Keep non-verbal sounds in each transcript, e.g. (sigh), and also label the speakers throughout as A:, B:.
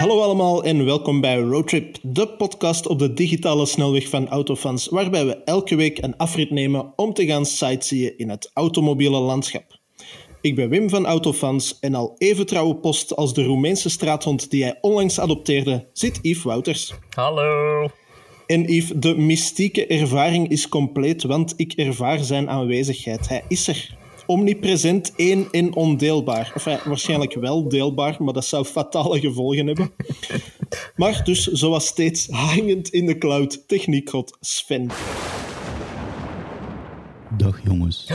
A: Hallo allemaal en welkom bij Roadtrip, de podcast op de digitale snelweg van Autofans, waarbij we elke week een afrit nemen om te gaan sightseeën in het automobiele landschap. Ik ben Wim van Autofans en al even trouwe post als de Roemeense straathond die hij onlangs adopteerde, zit Yves Wouters.
B: Hallo.
A: En Yves, de mystieke ervaring is compleet, want ik ervaar zijn aanwezigheid. Hij is er. Omnipresent, één en ondeelbaar. Enfin, waarschijnlijk wel deelbaar, maar dat zou fatale gevolgen hebben. Maar dus, zoals steeds, hangend in de cloud, techniekgrot Sven.
C: Dag jongens.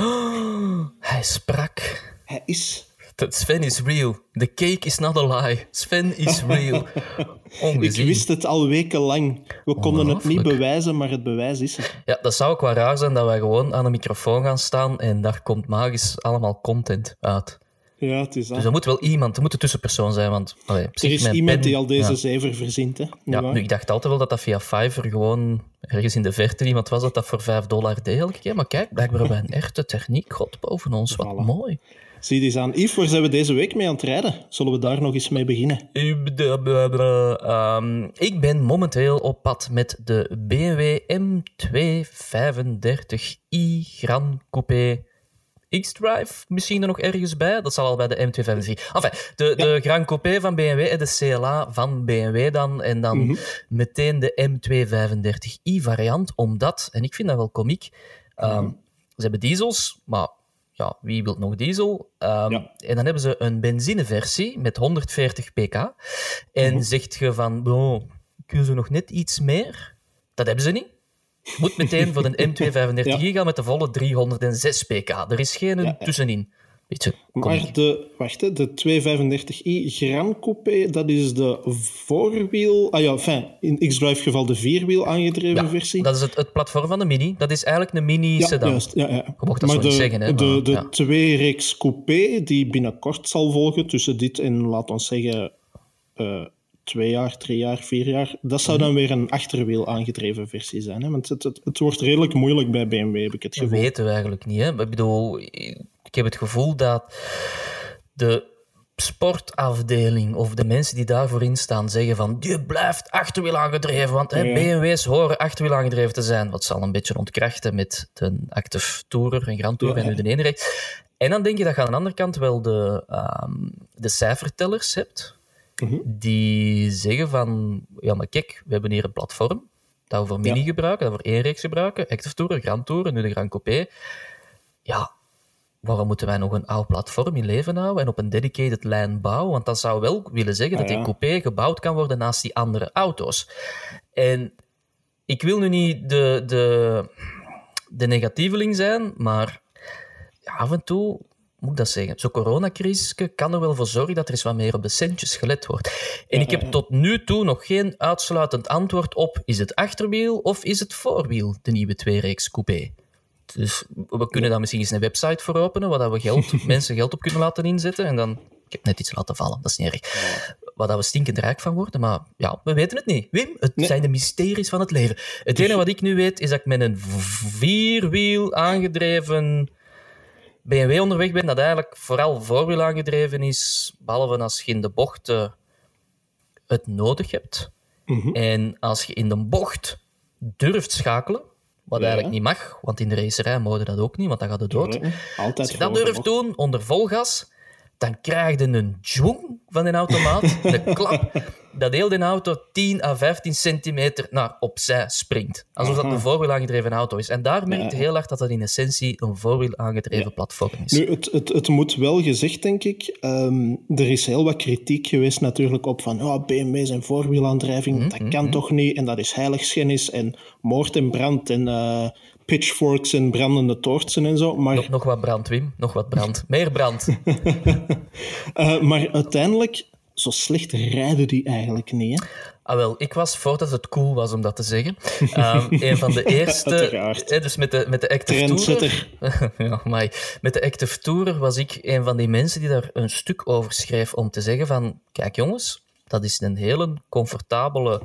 C: (gasps)
B: Hij sprak.
A: Hij is.
B: Dat Sven is real. The cake is not a lie. Sven is real. (laughs)
A: Ik wist het al wekenlang. We konden het niet bewijzen, maar het bewijs is er.
B: Ja, dat zou ook wel raar zijn dat wij gewoon aan een microfoon gaan staan en daar komt magisch allemaal content uit.
A: Ja, het is
B: Dus er moet wel iemand, er moet een tussenpersoon zijn, want... allee,
A: Er is iemand
B: pen-
A: die al deze
B: Ja,
A: zever verzint, hè?
B: Ja nu, ik dacht altijd wel dat dat via Fiverr gewoon ergens in de verte iemand was dat dat voor 5 dollar deed elke keer. Maar kijk, blijkbaar hebben we een echte techniek god boven ons. Wat
A: Voilà.
B: mooi.
A: Zie eens aan. Yves, waar zijn we deze week mee aan het rijden? Zullen we daar nog eens mee beginnen?
B: Ehm, ik ben momenteel op pad met de BMW M235i Gran Coupé X-Drive. Misschien er nog ergens bij. Dat zal al bij de M235. Enfin, de, de Gran Coupé van BMW en de CLA van BMW dan. En dan meteen de M235i variant. Omdat, en ik vind dat wel komiek, ehm, ze hebben diesels, maar ja, wie wil nog diesel? Ehm,
A: Ja.
B: En dan hebben ze een benzineversie met 140 pk. En zegt je van, bon, kunnen ze nog net iets meer? Dat hebben ze niet. Je moet meteen voor de M235 (laughs)
A: Ja.
B: gaan met de volle 306 pk. Er is geen
A: ja.
B: tussenin.
A: Maar de, wacht, hè, de 235i Gran Coupé, dat is de voorwiel... Ah ja, enfin, in X-Drive geval de vierwiel aangedreven
B: Ja,
A: versie.
B: dat is het, het platform van de Mini. Dat is eigenlijk een
A: ja,
B: mini-sedan.
A: juist. Ja, ja.
B: Je mocht dat
A: maar
B: zo
A: de,
B: niet zeggen, hè,
A: de,
B: maar,
A: de
B: ja.
A: twee-reeks coupé, die binnenkort zal volgen, tussen dit en, laat ons zeggen, eh, twee jaar, drie jaar, vier jaar, dat zou dan weer een achterwiel aangedreven versie zijn. Hè? Want het, het, het wordt redelijk moeilijk bij BMW, heb ik het
B: Dat
A: gevoel.
B: weten we eigenlijk niet. Hè? Ik bedoel, ik heb het gevoel dat de sportafdeling of de mensen die daarvoor in staan zeggen van je blijft achterwiel aangedreven, want hè. BMW's horen achterwiel aangedreven te zijn. Wat zal een beetje ontkrachten met de Active Tourer en Grand Tourer
A: Ja,
B: en nu de ene reeks. En dan denk je dat je aan de andere kant wel de, ehm, de cijfertellers hebt
A: Mhm.
B: die zeggen van ja, maar kijk, we hebben hier een platform dat we voor Mini
A: Ja.
B: gebruiken, dat we voor één reeks gebruiken, Active Tourer, Grand Tourer, nu de Grand Coupé. Ja, waarom moeten wij nog een oud platform in leven houden en op een dedicated lijn bouwen? Want dat zou wel willen zeggen dat
A: Ah,
B: die
A: ja.
B: coupé gebouwd kan worden naast die andere auto's. En ik wil nu niet de, de, de negatieveling zijn, maar ja, af en toe moet ik dat zeggen. Zo'n coronacrisis kan er wel voor zorgen dat er eens wat meer op de centjes gelet wordt. En ik heb tot nu toe nog geen uitsluitend antwoord op: is het achterwiel of is het voorwiel, de nieuwe tweereeks coupé? Dus we kunnen daar misschien eens een website voor openen, waar we geld, (laughs) mensen geld op kunnen laten inzetten. En dan, ik heb net iets laten vallen, dat is niet erg. Waar dat we stinkend rijk van worden, maar ja, we weten het niet. Wim, het zijn de mysteries van het leven. Het enige wat ik nu weet, is dat ik met een vierwiel aangedreven BMW onderweg ben, dat eigenlijk vooral voorwiel aangedreven is, behalve als je in de bochten het nodig hebt. En als je in de bocht durft schakelen, wat
A: Ja.
B: eigenlijk niet mag, want in de racerij mogen dat ook niet, want dan gaat het dood.
A: Ja, Altijd
B: Als je dat durft doen, onder vol gas, dan krijg je een dwong van een automaat, (laughs) een klap, dat heel de auto 10 à 15 centimeter naar opzij springt. Alsof dat een voorwiel aangedreven auto is. En daar merk je heel hard dat dat in essentie een voorwiel aangedreven platform is.
A: Nu, het, het, het moet wel gezegd, denk ik. ehm, er is heel wat kritiek geweest natuurlijk op van oh, BMW zijn voorwielaandrijving,
B: Mhm,
A: dat kan toch niet en dat is heiligschennis en moord en brand en eh, pitchforks en brandende toortsen en zo. Maar,
B: Nog, nog wat brand, Wim. Nog wat brand. Meer brand. (laughs)
A: eh, maar uiteindelijk, zo slecht rijden die eigenlijk niet. Hè?
B: Ah, wel, ik was, voordat het cool was om dat te zeggen, ehm, (laughs) een van de eerste... Eh, dus met de, met de Active Tourer... (laughs) Ja, met de Active Tourer was ik een van die mensen die daar een stuk over schreef om te zeggen van, kijk jongens, dat is een hele comfortabele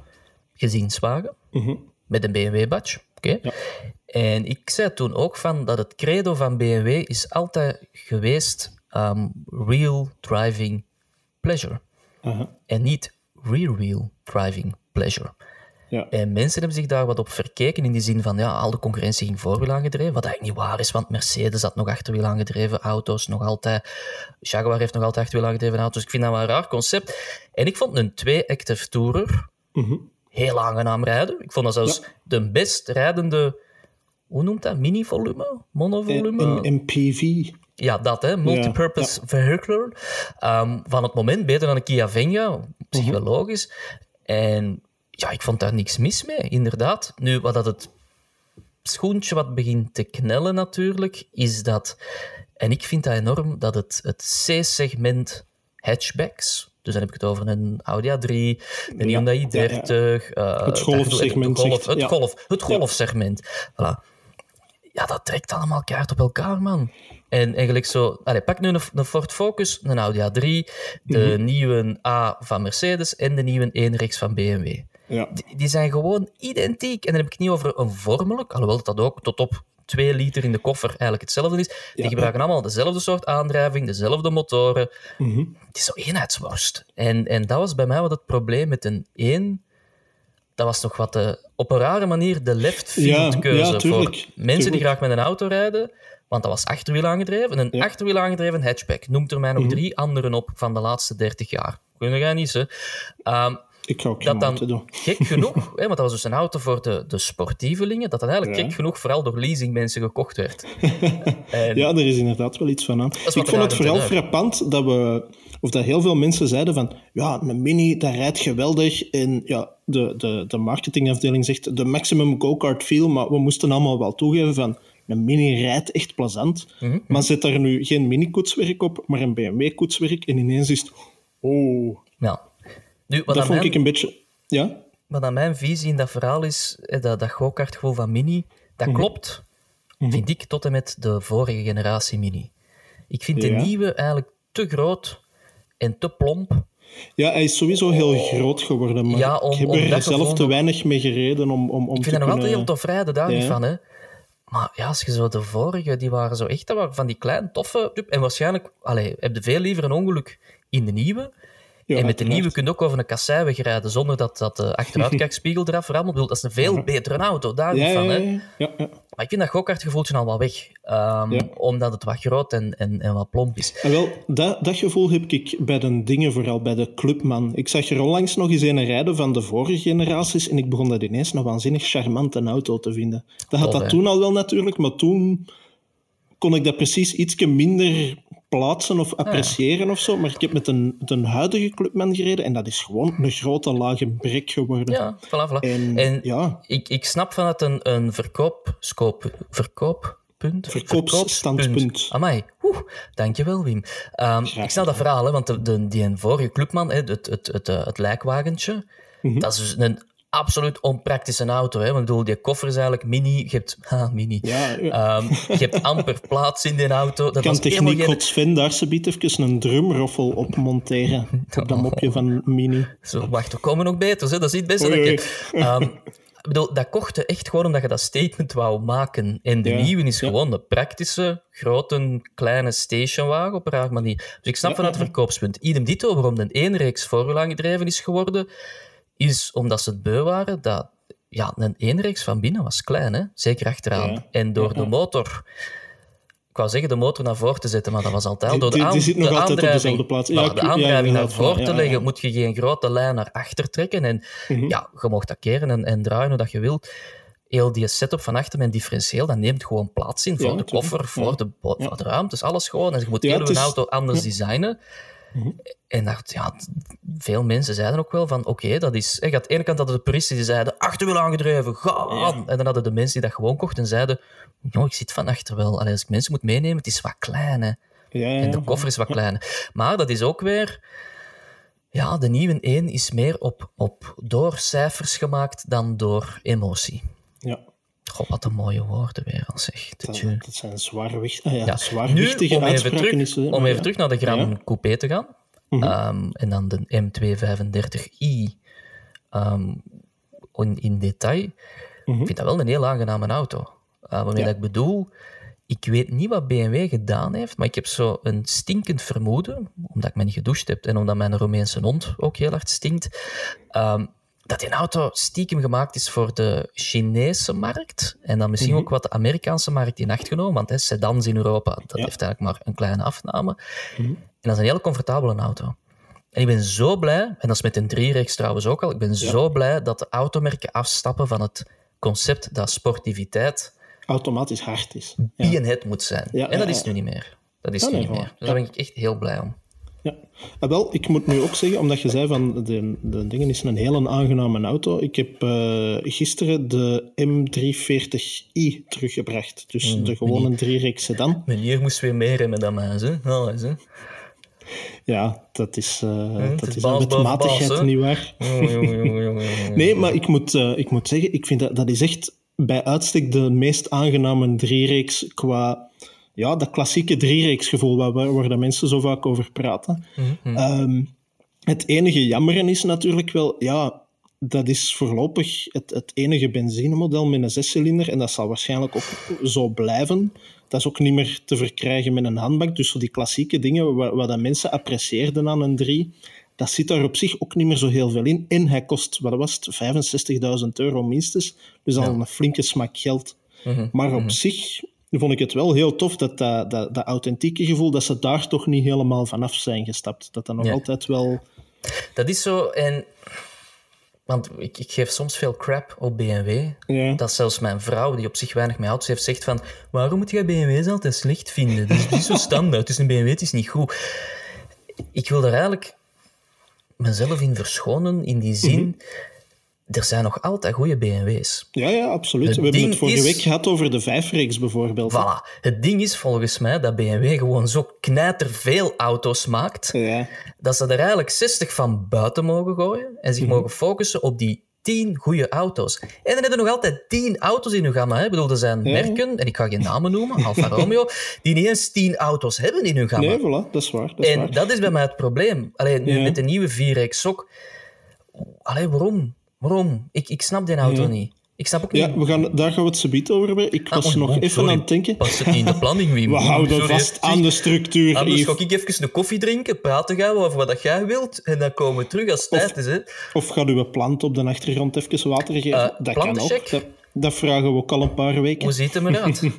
B: gezinswagen met een BMW-badge. Oké. En ik zei toen ook van dat het credo van BMW is altijd geweest ehm, real driving pleasure. En niet rear-wheel driving pleasure.
A: Ja.
B: En mensen hebben zich daar wat op verkeken in die zin van, ja, al de concurrentie ging voorwiel aangedreven, wat eigenlijk niet waar is, want Mercedes had nog achterwiel aangedreven auto's, nog altijd, Jaguar heeft nog altijd achterwiel aangedreven auto's. Ik vind dat wel een raar concept. En ik vond een twee-active tourer
A: Mhm.
B: Heel aangenaam rijden. Ik vond dat zelfs de best rijdende, hoe noemt dat, mini-volume? Monovolume?
A: MPV.
B: Ja, dat, hè. Multipurpose vehicle. Ehm, van het moment beter dan een Kia Venga, psychologisch. En ja, ik vond daar niks mis mee, inderdaad. Nu, wat dat het schoentje wat begint te knellen natuurlijk, is dat... En ik vind dat enorm, dat het, het C-segment hatchbacks... Dus dan heb ik het over een Audi A3, een
A: Ja,
B: Hyundai
A: ja, ja.
B: i30... eh,
A: Het golfsegment,
B: Het, golf, het,
A: ja.
B: golf, het golfsegment. Voilà ja, dat trekt allemaal kaart op elkaar, man. En eigenlijk zo... Allee, pak nu een, een Ford Focus, een Audi A3, de nieuwe A van Mercedes en de nieuwe 1 rechts van BMW.
A: Ja.
B: Die, die zijn gewoon identiek. En dan heb ik het niet over een vormelijk, alhoewel dat ook tot op 2 liter in de koffer eigenlijk hetzelfde is. Die
A: Ja.
B: gebruiken allemaal dezelfde soort aandrijving, dezelfde motoren.
A: Mhm.
B: Het is zo eenheidsworst. En, en dat was bij mij wat het probleem met een 1. Dat was nog wat de, op een rare manier de left field keuze
A: ja, tuurlijk,
B: voor mensen die graag met een auto rijden. Want dat was achterwiel aangedreven. Een
A: Ja. Mhm.
B: achterwiel aangedreven hatchback. Noemt er mij nog drie anderen op van de laatste 30 jaar. Kunnen jij niet, hè? Ehm,
A: Ik ga ook
B: dat dan
A: doen.
B: gek (laughs) genoeg, hè, want dat was dus een auto voor de, de sportievelingen, dat dat eigenlijk
A: Ja.
B: gek genoeg vooral door leasingmensen gekocht werd. (laughs) en,
A: Ja, er is inderdaad wel iets van aan. Ik vond het vooral frappant dat we, of dat heel veel mensen zeiden van, ja, een Mini, dat rijdt geweldig. En ja, de, de, de marketingafdeling zegt de maximum go-kart feel, maar we moesten allemaal wel toegeven van, een Mini rijdt echt plezant.
B: Mhm.
A: Maar zet daar nu geen Mini-koetswerk op, maar een BMW-koetswerk. En ineens is het, oh,
B: ja. Nu, wat
A: dat vond
B: mijn-
A: ik een beetje, ja,
B: wat aan mijn visie in dat verhaal is, hè, dat, dat go-kartgevoel van Mini, dat
A: Mhm.
B: klopt, vind ik, tot en met de vorige generatie Mini. Ik vind de nieuwe eigenlijk te groot en te plomp.
A: Ja, hij is sowieso heel groot geworden, maar
B: Ja, om-
A: ik heb
B: om
A: er zelf te weinig mee gereden om, om, om
B: Ik
A: te
B: vind dat nog altijd heel tof rijden, daar niet van, hè. Maar ja, als je zo de vorige, die waren zo echt dat waren van die kleine, toffe... En waarschijnlijk allee, heb je veel liever een ongeluk in de nieuwe.
A: Ja,
B: en met de nieuwe kun je ook over een kassei rijden zonder dat, dat de achteruitkijkspiegel eraf rammelt. Bedoel, Dat is een veel betere auto, daar niet
A: Ja,
B: van,
A: ja,
B: hè.
A: ja, ja, ja.
B: Maar ik vind dat go-kartgevoeltje al wel weg. Ehm. Omdat het wat groot en, en, en wat plomp is.
A: En wel, dat, dat gevoel heb ik bij de dingen, vooral bij de clubman. Ik zag er onlangs nog eens een rijden van de vorige generaties en ik begon dat ineens een waanzinnig charmante auto te vinden. Dat had dat toen al wel natuurlijk, maar toen kon ik dat precies ietsje minder plaatsen of appreciëren of zo. Maar ik heb met een, met een huidige clubman gereden en dat is gewoon een grote lage brek geworden.
B: Ja, voilà, voilà.
A: En,
B: En
A: ja,
B: ik, ik snap vanuit een, een verkoopscoop, verkooppunt?
A: Verkoopsstandpunt.
B: Verkoopspunt. Amai, Oeh, dankjewel Wim. Ehm, ik snap dat verhaal, hè, want de, de, die een vorige clubman, hè, het, het, het, het, eh, lijkwagentje,
A: Mhm.
B: dat is dus een absoluut onpraktische auto. Hè? Want ik bedoel, die koffer is eigenlijk mini. Je hebt, ha, (laughs) mini.
A: ja, ja.
B: Ehm, je hebt amper (laughs) plaats in die auto. Dat
A: kan techniek
B: geen...
A: God Sven daar subiet even een drumroffel op monteren. (laughs) Op dat mopje van Mini.
B: Zo, wacht, er komen nog beters. Hè? Dat is niet het beste.
A: Oei,
B: dat Ehm, ik bedoel, dat kocht echt gewoon omdat je dat statement wou maken. En de
A: Ja,
B: nieuwe is
A: ja.
B: gewoon de praktische, grote, kleine stationwagen op een rare manier. Dus ik snap
A: Ja,
B: vanuit het verkoopspunt. Idem dito, waarom de ene reeks voorwiel aangedreven is geworden, is omdat ze het beu waren dat ja, een eenreeks van binnen was klein, hè? zeker achteraan.
A: Ja.
B: En door de motor... Ik wou zeggen de motor naar voren te zetten, maar dat was altijd al door de,
A: die- zit nog
B: de
A: altijd op dezelfde plaats. Ja,
B: de
A: ja,
B: aandrijving naar voren te leggen,
A: ja.
B: moet je geen grote lijn naar achter trekken. En
A: Mhm.
B: ja, je mocht dat keren en, en draaien hoe dat je wilt. Heel die setup van achter met differentieel, dat neemt gewoon plaats in voor de koffer, voor, de, voor de ruimtes, alles gewoon. En je moet heel je auto anders designen. En dat, ja, veel mensen zeiden ook wel van, oké, dat is... Had aan de ene kant hadden de puristen die zeiden, achterwiel aangedreven, gaan! En dan hadden de mensen die dat gewoon kochten en zeiden, joh, ik zit van achter wel. Allee, als ik mensen moet meenemen, het is wat klein, hè.
A: Ja, ja,
B: En de koffer is wat (laughs) kleiner. Maar dat is ook weer... Ja, de nieuwe 1 is meer op, op door cijfers gemaakt dan door emotie.
A: Ja,
B: God, wat een mooie woorden weer al zeg.
A: dat, zijn zwaarwicht, ah ja,
B: Ja. Nu,
A: zwaarwichtige
B: om even, terug,
A: hè,
B: om even
A: ja.
B: terug naar de.
A: Mhm.
B: Coupé te gaan. Ehm, en dan de M235i ehm, in, in detail.
A: Mhm.
B: Ik vind dat wel een heel aangename auto. Uh, waarmee dat ik bedoel, ik weet niet wat BMW gedaan heeft, maar ik heb zo een stinkend vermoeden, omdat ik me niet gedoucht heb en omdat mijn Romeinse hond ook heel hard stinkt, ehm, dat die auto stiekem gemaakt is voor de Chinese markt en dan misschien
A: Mhm.
B: ook wat de Amerikaanse markt in acht genomen, want hè, sedans in Europa, dat
A: Ja.
B: heeft eigenlijk maar een kleine afname.
A: Mhm.
B: En dat is een hele comfortabele auto. En ik ben zo blij, en dat is met een driereeks trouwens ook al, ik ben zo blij dat de automerken afstappen van het concept dat sportiviteit
A: Automatisch hard is. Ja.
B: B&head moet zijn.
A: Ja,
B: en dat is nu niet meer. Dat is nu niet meer. Dus daar ben ik echt heel blij om.
A: Ja. Ah, wel, ik moet nu ook zeggen, omdat je zei van de, de dingen is een hele aangename auto. Ik heb eh, gisteren de M340i teruggebracht. Dus
B: Hmm,
A: de gewone driereeks sedan.
B: Meneer moest weer meer remmen dan mij, hè? Alles, hè?
A: Ja, dat is,
B: het
A: dat
B: is baas baas, hè?
A: niet waar? (laughs)
B: Jongen, jongen, jongen, jongen, jongen.
A: Nee, maar ik moet, eh, ik moet zeggen, ik vind dat, dat is echt bij uitstek de meest aangename driereeks qua ja, dat klassieke driereeksgevoel waar, waar, waar de mensen zo vaak over praten.
B: Mhm.
A: Ehm, het enige jammeren is natuurlijk wel, ja, dat is voorlopig het, het enige benzinemodel met een zescilinder en dat zal waarschijnlijk ook zo blijven. Dat is ook niet meer te verkrijgen met een handbak. Dus zo die klassieke dingen wat, wat dat mensen apprecieerden aan een 3, dat zit daar op zich ook niet meer zo heel veel in. En hij kost, wat was het, 65.000 euro minstens. Dus al een flinke smak geld.
B: Mhm.
A: Maar op zich vond ik het wel heel tof dat dat, dat dat authentieke gevoel, dat ze daar toch niet helemaal vanaf zijn gestapt. Dat dat nog
B: Ja.
A: altijd wel...
B: Dat is zo, en... Want ik, ik geef soms veel crap op BMW.
A: Ja.
B: Dat zelfs mijn vrouw, die op zich weinig met auto's heeft, zegt van waarom moet jij BMW's altijd slecht vinden? Dat is niet zo standaard. Is een BMW, het is niet goed. Ik wil daar eigenlijk mezelf in verschonen, in die zin...
A: Mhm.
B: Er zijn nog altijd goede BMW's.
A: Ja, ja, absoluut.
B: Het
A: We hebben het vorige
B: is-
A: week gehad over de vijfreeks bijvoorbeeld.
B: Voilà. Het ding is volgens mij dat BMW gewoon zo knijterveel auto's maakt,
A: Ja.
B: dat ze er eigenlijk 60 van buiten mogen gooien en zich mogen focussen op die 10 goede auto's. En dan hebben nog altijd 10 auto's in hun gamma. Hè? Ik bedoel, er zijn
A: Ja.
B: merken, en ik ga geen namen noemen, (laughs) Alfa Romeo, die niet eens 10 auto's hebben in hun gamma.
A: Nee, voilà, dat is waar. Dat is
B: En
A: waar.
B: dat is bij mij het probleem. Alleen nu
A: Ja.
B: met de nieuwe 4X ook. Allee, waarom? Waarom? Ik, ik snap die auto
A: Ja.
B: niet. Ik snap ook niet.
A: Ja, we gaan, daar gaan we het subiet over hebben. Ik was
B: Ah,
A: nog
B: oh,
A: even
B: sorry.
A: aan het denken.
B: Past het niet in de planning, Wim? (laughs)
A: We houden
B: Sorry,
A: vast aan de structuur,
B: Anders ga ik even een koffie drinken, praten gaan over wat dat jij wilt, en dan komen we terug als het tijd is. Hè.
A: Of gaat uw plant op de achtergrond even water geven?
B: Eh,
A: dat kan ook. Dat, dat vragen we ook al een paar weken.
B: Hoe ziet het eruit? (laughs)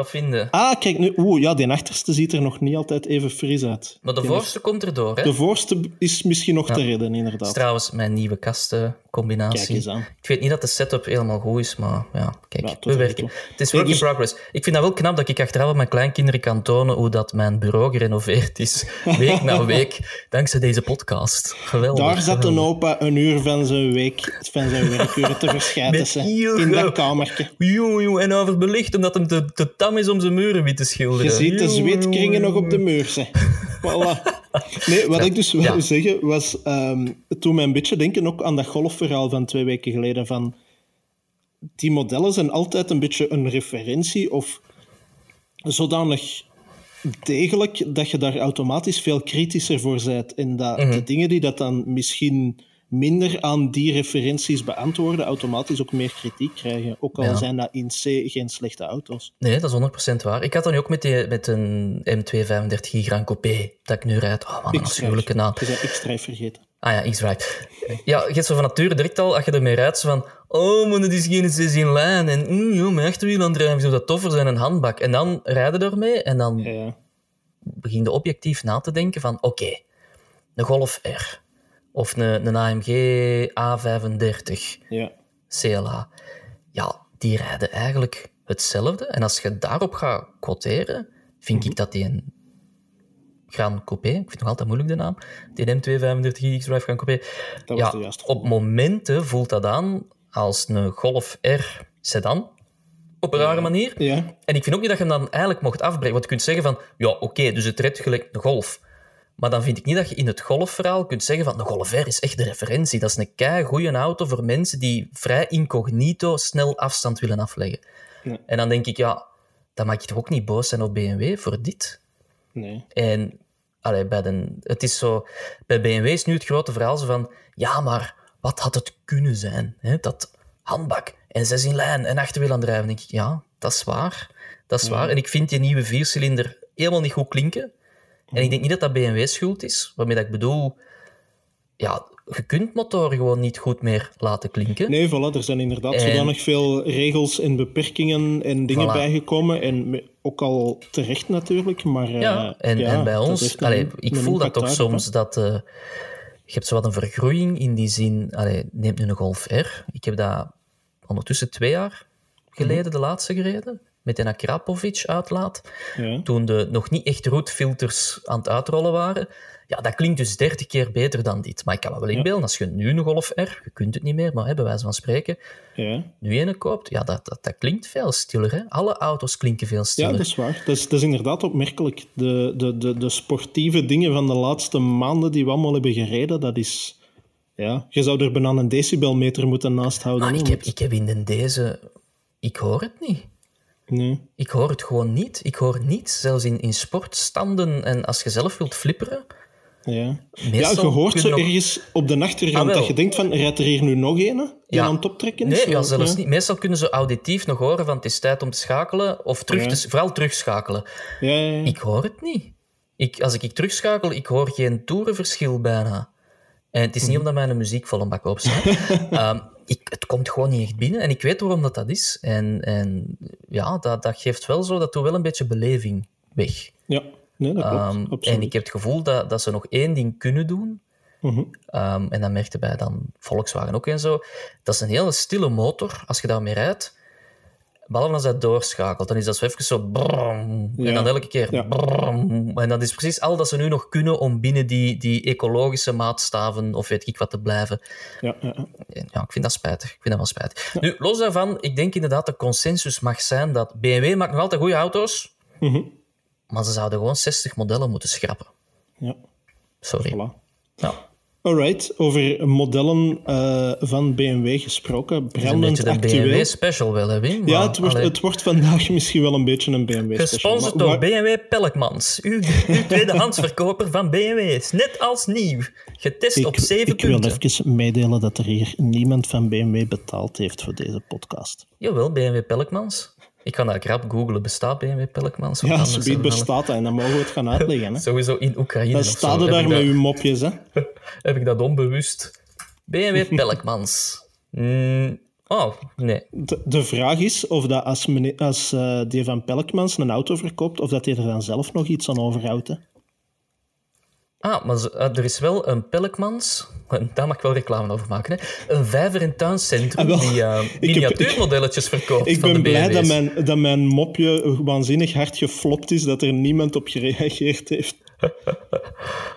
B: wat vinden?
A: Ah, kijk nu. Oeh, ja, die achterste ziet er nog niet altijd even fris uit.
B: Maar de
A: Die
B: voorste komt erdoor, hè?
A: De voorste is misschien nog te redden,
B: Dat is
A: inderdaad.
B: trouwens mijn nieuwe kastencombinatie.
A: Kijk eens aan.
B: Ik weet niet dat de setup helemaal goed is, maar ja, kijk,
A: Ja,
B: we werken.
A: toe.
B: Het is work in progress. Ik vind dat wel knap dat ik achteraf mijn kleinkinderen kan tonen hoe dat mijn bureau gerenoveerd is, (laughs) week na week, dankzij deze podcast. Geweldig.
A: Daar zat een opa een uur van zijn week, van zijn werkuren te (laughs) verschijten. In dat kamertje.
B: Joe, joe, en overbelicht omdat hem te, te is om zijn muren wit te schilderen.
A: Je ziet de zweetkringen nog op de muur. Ze. (laughs) Voilà. Nee, wat ik dus wil
B: Ja.
A: zeggen was... ehm toen mij een beetje denken ook aan dat golfverhaal van twee weken geleden. Van, die modellen zijn altijd een beetje een referentie of zodanig degelijk dat je daar automatisch veel kritischer voor bent. En dat
B: Mhm.
A: de dingen die dat dan misschien minder aan die referenties beantwoorden, automatisch ook meer kritiek krijgen. Ook al
B: Ja.
A: zijn dat in C geen slechte auto's.
B: Nee, dat is 100% waar. Ik had dan ook met, die, met een M235 Grand Coupé dat ik nu rijd. Oh man, een afschuwelijke naam.
A: Je bent X-Drive vergeten.
B: Ah ja, X-Ride. Ja, je hebt zo van nature direct al, als je ermee rijdt, zo van... Oh, maar het is geen 6 in lijn. En mm, joh, mijn achterwielaandrijving zou dat toffer zijn, een handbak. En dan rijden ermee en dan
A: Ja.
B: begin je objectief na te denken van... Oké, een Golf R. Of een, een AMG A35
A: Ja.
B: CLA. Ja, die rijden eigenlijk hetzelfde. En als je daarop gaat quoteren, vind ik dat die een Grand Coupé, ik vind het nog altijd moeilijk de naam, die M235 X-Drive Grand Coupé,
A: Dat was
B: ja,
A: de juiste
B: op momenten voelt dat aan als een Golf R sedan. Op een rare manier.
A: Ja,
B: En ik vind ook niet dat je hem dan eigenlijk mocht afbreken. Want je kunt zeggen van, ja, oké, dus het redt gelijk een Golf. Maar dan vind ik niet dat je in het golfverhaal kunt zeggen van de Golf R is echt de referentie. Dat is een kei goede auto voor mensen die vrij incognito snel afstand willen afleggen. En dan denk ik, ja, dan mag je toch ook niet boos zijn op BMW voor dit?
A: nee.
B: En allee, bij de, het is zo, bij BMW is nu het grote verhaal zo van, ja, maar wat had het kunnen zijn? Hè? Dat handbak en zes in lijn en achterwielaandrijven. denk ik, ja, dat is waar. dat is waar. En ik vind die nieuwe viercilinder helemaal niet goed klinken. En ik denk niet dat dat BMW schuld is. Waarmee dat ik bedoel, ja, je kunt motoren gewoon niet goed meer laten klinken.
A: Nee, voilà, er zijn inderdaad
B: En-
A: zodanig veel regels en beperkingen en dingen
B: Voilà.
A: bijgekomen. En ook al terecht natuurlijk, maar... eh,
B: Ja, en,
A: ja,
B: en bij ons,
A: een-
B: allee, ik voel dat toch
A: hè.
B: soms dat eh, je hebt zo wat een vergroeiing in die zin. Allee, neemt nu een Golf R. Ik heb dat ondertussen twee jaar geleden
A: Mhm.
B: de laatste gereden. Met een Akrapovic uitlaat.
A: Ja.
B: Toen de nog niet echt roetfilters aan het uitrollen waren. Ja, dat klinkt dus 30 keer beter dan dit. Maar ik kan me wel inbeelden, als je nu een Golf R, je kunt het niet meer, maar hè, bij wijze van spreken,
A: Ja.
B: nu een koopt, ja, dat, dat, dat klinkt veel stiller. Hè? Alle auto's klinken veel
A: ja,
B: stiller.
A: dat is waar. Dat is, dat is inderdaad opmerkelijk. De, de, de, de sportieve dingen van de laatste maanden die we allemaal hebben gereden, dat is... Ja, je zou er bijna een decibelmeter moeten naast houden.
B: Maar ik heb, ik heb in de deze... Ik hoor het niet.
A: Nee.
B: Ik hoor het gewoon niet. Ik hoor niets. Zelfs in, in sportstanden en als je zelf wilt flipperen.
A: Ja. ja, je hoort zo
B: nog-
A: ergens op de achtergrond
B: Ah,
A: dat je denkt van, rijdt er hier nu nog een die
B: Ja.
A: aan het optrekken is?
B: Nee, ja, zelfs
A: ja.
B: niet. Meestal kunnen ze auditief nog horen van het is tijd om te schakelen. Of terug te, vooral terugschakelen.
A: Ja.
B: Ik hoor het niet. Ik, als ik, ik terugschakel, ik hoor geen toerenverschil bijna. En het is niet omdat mijn muziek vol een bak op staat. (laughs) Ehm, ik, het komt gewoon niet echt binnen. En ik weet waarom dat, dat is. En, en ja, dat, dat geeft wel zo, dat doet wel een beetje beleving weg.
A: Ja, nee, dat klopt. Absoluut.
B: en ik heb het gevoel dat, dat ze nog één ding kunnen doen.
A: Mhm.
B: Ehm, en dat merkte bij dan Volkswagen ook en zo. Dat is een hele stille motor als je daarmee rijdt. Behalve als dat doorschakelt, dan is dat zo even zo.
A: Ja.
B: En dan elke keer.
A: Ja.
B: en dat is precies al dat ze nu nog kunnen om binnen die, die ecologische maatstaven of weet ik wat te blijven.
A: Ja, ja, ja.
B: Ik vind dat spijtig. Ik vind dat wel spijtig. Nu, los daarvan, ik denk inderdaad dat de consensus mag zijn dat BMW maakt nog altijd goede auto's,
A: Mhm.
B: maar ze zouden gewoon 60 modellen moeten schrappen.
A: ja.
B: Sorry.
A: Voilà.
B: Ja.
A: Alright, over modellen eh, van BMW gesproken.
B: Het is een
A: Brandend
B: beetje de
A: actueel.
B: BMW special wel, hè, Wim?
A: ja, het wordt,
B: allee,
A: het wordt vandaag (laughs) misschien wel een beetje een BMW special.
B: Gesponsord door BMW Pelkmans. Uw, uw tweedehandsverkoper van BMW's. Net als nieuw. Getest op
A: Ik,
B: 7
A: ik wil
B: punten.
A: even meedelen dat er hier niemand van BMW betaald heeft voor deze podcast.
B: Jawel, BMW Pelkmans. Ik ga dat krap googlen. Bestaat BMW Pelkmans?
A: Ja,
B: we
A: bestaat en dan mogen we het gaan uitleggen. Hè.
B: Sowieso in Oekraïne
A: Dan staan er daar met uw mopjes. Hè. (laughs)
B: Heb ik dat onbewust? BMW (laughs) Pelkmans. Mm, oh, nee.
A: De, de vraag is of dat als, meneer, als eh, die van Pelkmans een auto verkoopt, of dat hij er dan zelf nog iets aan overhoudt. Hè.
B: Ah, maar eh, er is wel een Pelkmans. Daar mag ik wel reclame over maken. Hè. Een vijver- en tuincentrum
A: Ah,
B: die (laughs)
A: heb-
B: miniatuurmodelletjes verkoopt
A: Ik
B: van
A: ben
B: de
A: blij dat mijn, dat mijn mopje waanzinnig hard geflopt is, dat er niemand op gereageerd heeft.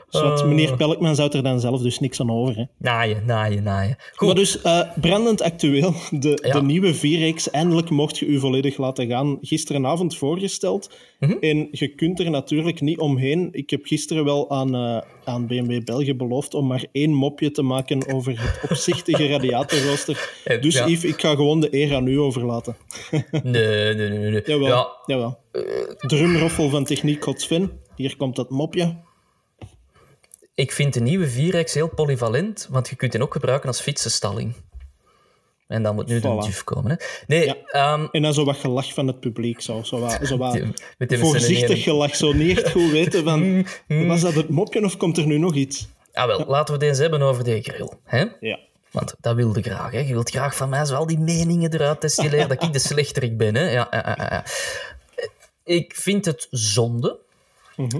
A: Dus wat,
B: Oh.
A: meneer Pelkman zou er dan zelf dus niks aan over. Hè.
B: Naaien, naaien, naaien. Goed,
A: Maar dus, eh, brandend actueel, de,
B: Ja.
A: de nieuwe 4X, eindelijk mocht je u volledig laten gaan. Gisteravond voorgesteld.
B: Mhm.
A: En je kunt er natuurlijk niet omheen. Ik heb gisteren wel aan, eh, aan BMW België beloofd om maar één mopje te maken over het opzichtige radiatorrooster. (laughs)
B: Eh,
A: Dus
B: ja.
A: Yves, ik ga gewoon de eer aan u overlaten. (laughs)
B: nee, nee, nee. nee.
A: Jawel,
B: Ja,
A: jawel. Drumroffel van Techniek God Sven. Hier komt dat mopje.
B: ik vind de nieuwe 4X heel polyvalent, want je kunt die ook gebruiken als fietsenstalling. En dan moet nu de juf komen. Hè. Nee,
A: Ja.
B: ehm,
A: En dan zo wat gelach van het publiek. Zo, zo wat, zo wat (laughs)
B: Die-
A: voorzichtig gelach. Zo niet echt goed weten van... (laughs)
B: Mm,
A: Was dat het mopje of komt er nu nog iets?
B: ah, wel, laten we het eens hebben over de grill. Hè?
A: Ja.
B: Want dat wilde graag. Hè? Je wilt graag van mij zo al die meningen eruit destilleren dat ik de (laughs) slechterik ben. Hè? Ja, ja, ja, ja. Ik vind het zonde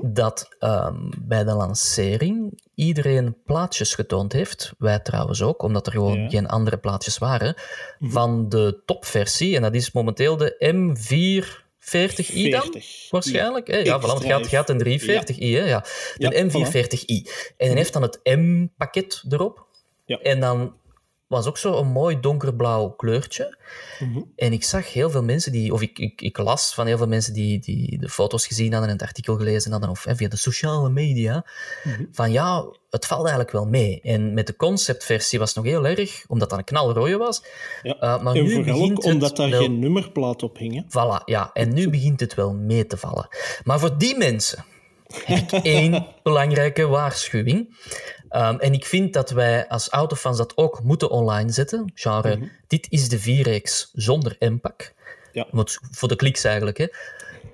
B: dat ehm, bij de lancering iedereen plaatjes getoond heeft. Wij trouwens ook, omdat er gewoon
A: Ja.
B: geen andere plaatjes waren. Van de topversie. En dat is momenteel de M440i dan?
A: 40.
B: Waarschijnlijk. Hè? Ja, voilà, want het gaat, gaat een 340i. Hè? Ja.
A: Ja,
B: De M440i. En hij heeft dan het M-pakket erop.
A: Ja.
B: En dan was ook zo een mooi donkerblauw kleurtje.
A: Mhm.
B: En ik zag heel veel mensen die, of ik, ik, ik las van heel veel mensen die, die de foto's gezien hadden en het artikel gelezen hadden, of hè, via de sociale media,
A: Mhm.
B: van ja, het valt eigenlijk wel mee. En met de conceptversie was het nog heel erg, omdat dat een knalrooie was.
A: Ja.
B: Uh, maar
A: En
B: nu
A: vooral ook omdat daar
B: wel-
A: geen nummerplaat op hing. hè.
B: Voilà, ja. En nu begint het wel mee te vallen. Maar voor die mensen heb ik één belangrijke waarschuwing. Um, en ik vind dat wij als autofans dat ook moeten online zetten. Genre, dit is de 4X zonder M-pak.
A: Ja.
B: Voor de kliks eigenlijk. Hè.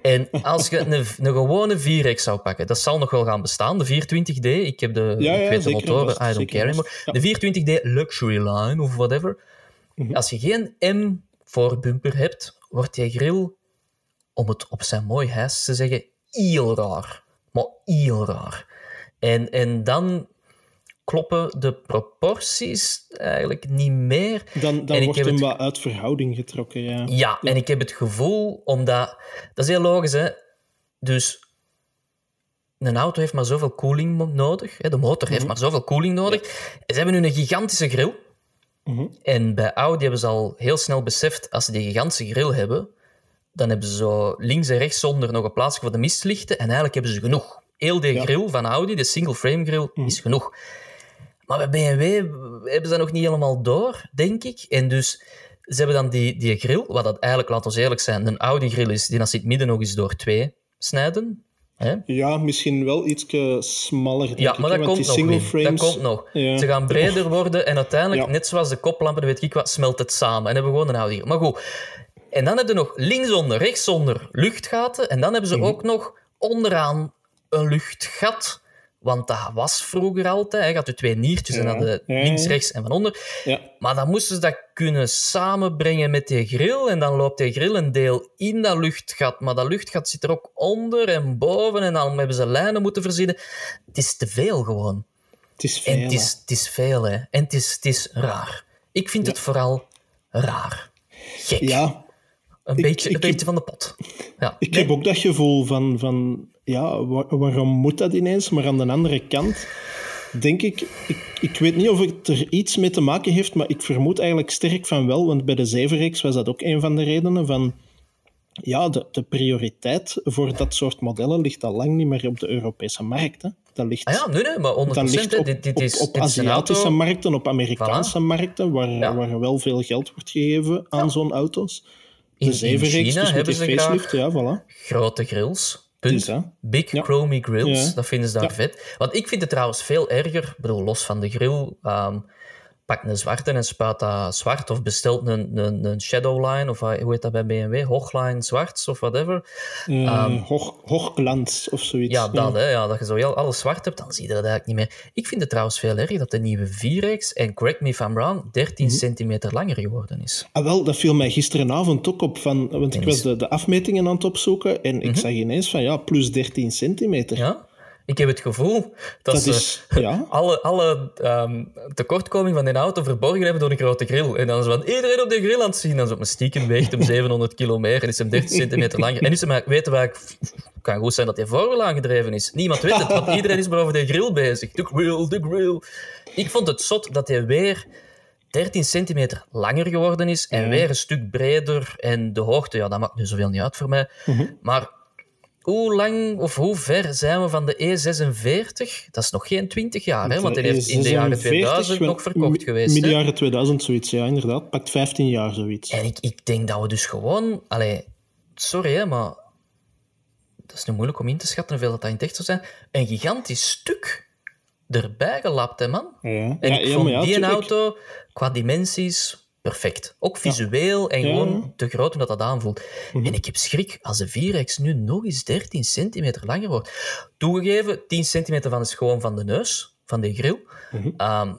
B: En als je een, een gewone 4X zou pakken, dat zal nog wel gaan bestaan, de 420D. Ik heb de,
A: Ja, ja,
B: ik weet de motoren, I don't care anymore. De 420D Luxury Line of whatever.
A: Mhm.
B: Als je geen M voorbumper hebt, wordt je grill, om het op zijn mooi huis te zeggen, heel raar. Maar heel raar. En, en dan kloppen de proporties eigenlijk niet meer.
A: Dan, dan wordt hem
B: het-
A: wat uit verhouding getrokken, ja.
B: Ja, en ik heb het gevoel, omdat... Dat is heel logisch, hè. Dus een auto heeft maar zoveel koeling nodig. Hè. De motor heeft maar zoveel koeling nodig. En ze hebben nu een gigantische grill.
A: Mhm.
B: En bij Audi hebben ze al heel snel beseft, als ze die gigantische grill hebben, dan hebben ze zo links en rechts zonder nog een plaatsje voor de mistlichten. En eigenlijk hebben ze genoeg. Heel die
A: Ja.
B: grill van Audi, de single frame grill, is genoeg. Maar bij BMW hebben ze dat nog niet helemaal door, denk ik. En dus ze hebben dan die, die grill, wat dat eigenlijk, laten we eerlijk zijn, een Audi grill is, die als ze het midden nog eens door twee snijden. Hè?
A: Ja, misschien wel iets smaller. denk
B: Ja, maar dat
A: want
B: komt
A: die
B: nog. Wim. Dat
A: frames.
B: komt nog.
A: Ja.
B: Ze gaan breder worden en uiteindelijk,
A: Ja.
B: net zoals de koplampen, weet ik wat, smelt het samen. En hebben we gewoon een Audi. Maar goed. En dan hebben ze nog linksonder, rechtsonder luchtgaten. En dan hebben ze
A: Mhm.
B: ook nog onderaan een luchtgat. Want dat was vroeger altijd. Je had je twee niertjes en dan de links, rechts en van onder.
A: Ja.
B: Maar dan moesten ze dat kunnen samenbrengen met die grill. En dan loopt die grill een deel in dat luchtgat. Maar dat luchtgat zit er ook onder en boven. En dan hebben ze lijnen moeten verzinnen. Het is te veel gewoon.
A: Het is veel.
B: En het is, het is veel, hè. En het is, het is raar. Ik vind het vooral raar. Gek.
A: Ja,
B: een
A: ik-
B: beetje,
A: ik
B: een
A: heb-
B: beetje van de pot. Ja.
A: ik
B: Nee,
A: heb ook dat gevoel van, van ja, wa- waarom moet dat ineens? Maar aan de andere kant denk ik, ik, ik weet niet of het er iets mee te maken heeft, maar ik vermoed eigenlijk sterk van wel, want bij de 7X was dat ook een van de redenen van ja, de, de prioriteit voor dat soort modellen ligt al lang niet meer op de Europese markt. Hè. Dat ligt,
B: Ah ja, nee, nee, maar 100%.
A: dat ligt op,
B: dit, dit is,
A: op
B: dit
A: Aziatische
B: auto.
A: markten, op Amerikaanse markten, waar,
B: Ja.
A: waar wel veel geld wordt gegeven aan zo'n auto's.
B: In- in
A: 7X,
B: China
A: dus
B: hebben ze graag-
A: facelift, ja, voilà.
B: Grote grills. Punt.
A: Dus.
B: Big
A: Ja.
B: chromy grills,
A: Ja.
B: dat vinden ze daar
A: Ja.
B: vet. Want ik vind het trouwens veel erger, ik bedoel, los van de grill, ehm, pak een zwarte en spuit dat zwart, of bestelt een, een, een shadowline, of eh, hoe heet dat bij BMW, hoogline zwarts, of whatever.
A: Eh, hoog, hoogglans of zoiets.
B: Ja, dat, hè, ja, dat je zo heel alles zwart hebt, dan zie je dat eigenlijk niet meer. Ik vind het trouwens veel erger dat de nieuwe 4X, en correct me if I'm wrong, 13
A: Mhm.
B: centimeter langer geworden is.
A: Ah, wel, dat viel mij gisteravond ook op, van, want ik was de, de afmetingen aan het opzoeken en ik zag ineens van ja, plus 13 centimeter.
B: Mhm. Ja? Ik heb het gevoel dat,
A: Dat
B: ze
A: is, (laughs) ja.
B: alle, alle ehm, tekortkoming van die auto verborgen hebben door een grote grill. En dan is van iedereen op de grill aan het zien. Dan is op mijn stiekem weegt hem (laughs) 700 kilo meer en is hem 13 centimeter langer. En is hem, weten wij, het kan goed zijn dat hij voorwiel aangedreven is. Niemand weet het, want iedereen is maar over de grill bezig. De grill, de grill. Ik vond het zot dat hij weer 13 centimeter langer geworden is en weer een stuk breder. En de hoogte, ja, dat maakt nu zoveel niet uit voor mij.
A: Mhm.
B: Maar hoe lang of hoe ver zijn we van de E46? Dat is nog geen 20 jaar, hè? want die heeft in de jaren 2000 nog verkocht geweest.
A: Midden jaren 2000 zoiets, ja, inderdaad. Pakt 15 jaar zoiets.
B: En ik, ik denk dat we dus gewoon... Allee, sorry, hè, maar dat is nu moeilijk om in te schatten hoeveel dat, dat in het echt zou zijn. Een gigantisch stuk erbij gelapt, hè, man.
A: Ja,
B: En ik
A: ja,
B: vond
A: ja,
B: die auto qua dimensies perfect. Ook visueel en gewoon.
A: Mhm.
B: te groot omdat dat aanvoelt. En ik heb schrik als de 4X nu nog eens 13 centimeter langer wordt. Toegegeven, 10 centimeter van is gewoon van de neus, van de grill. Ehm,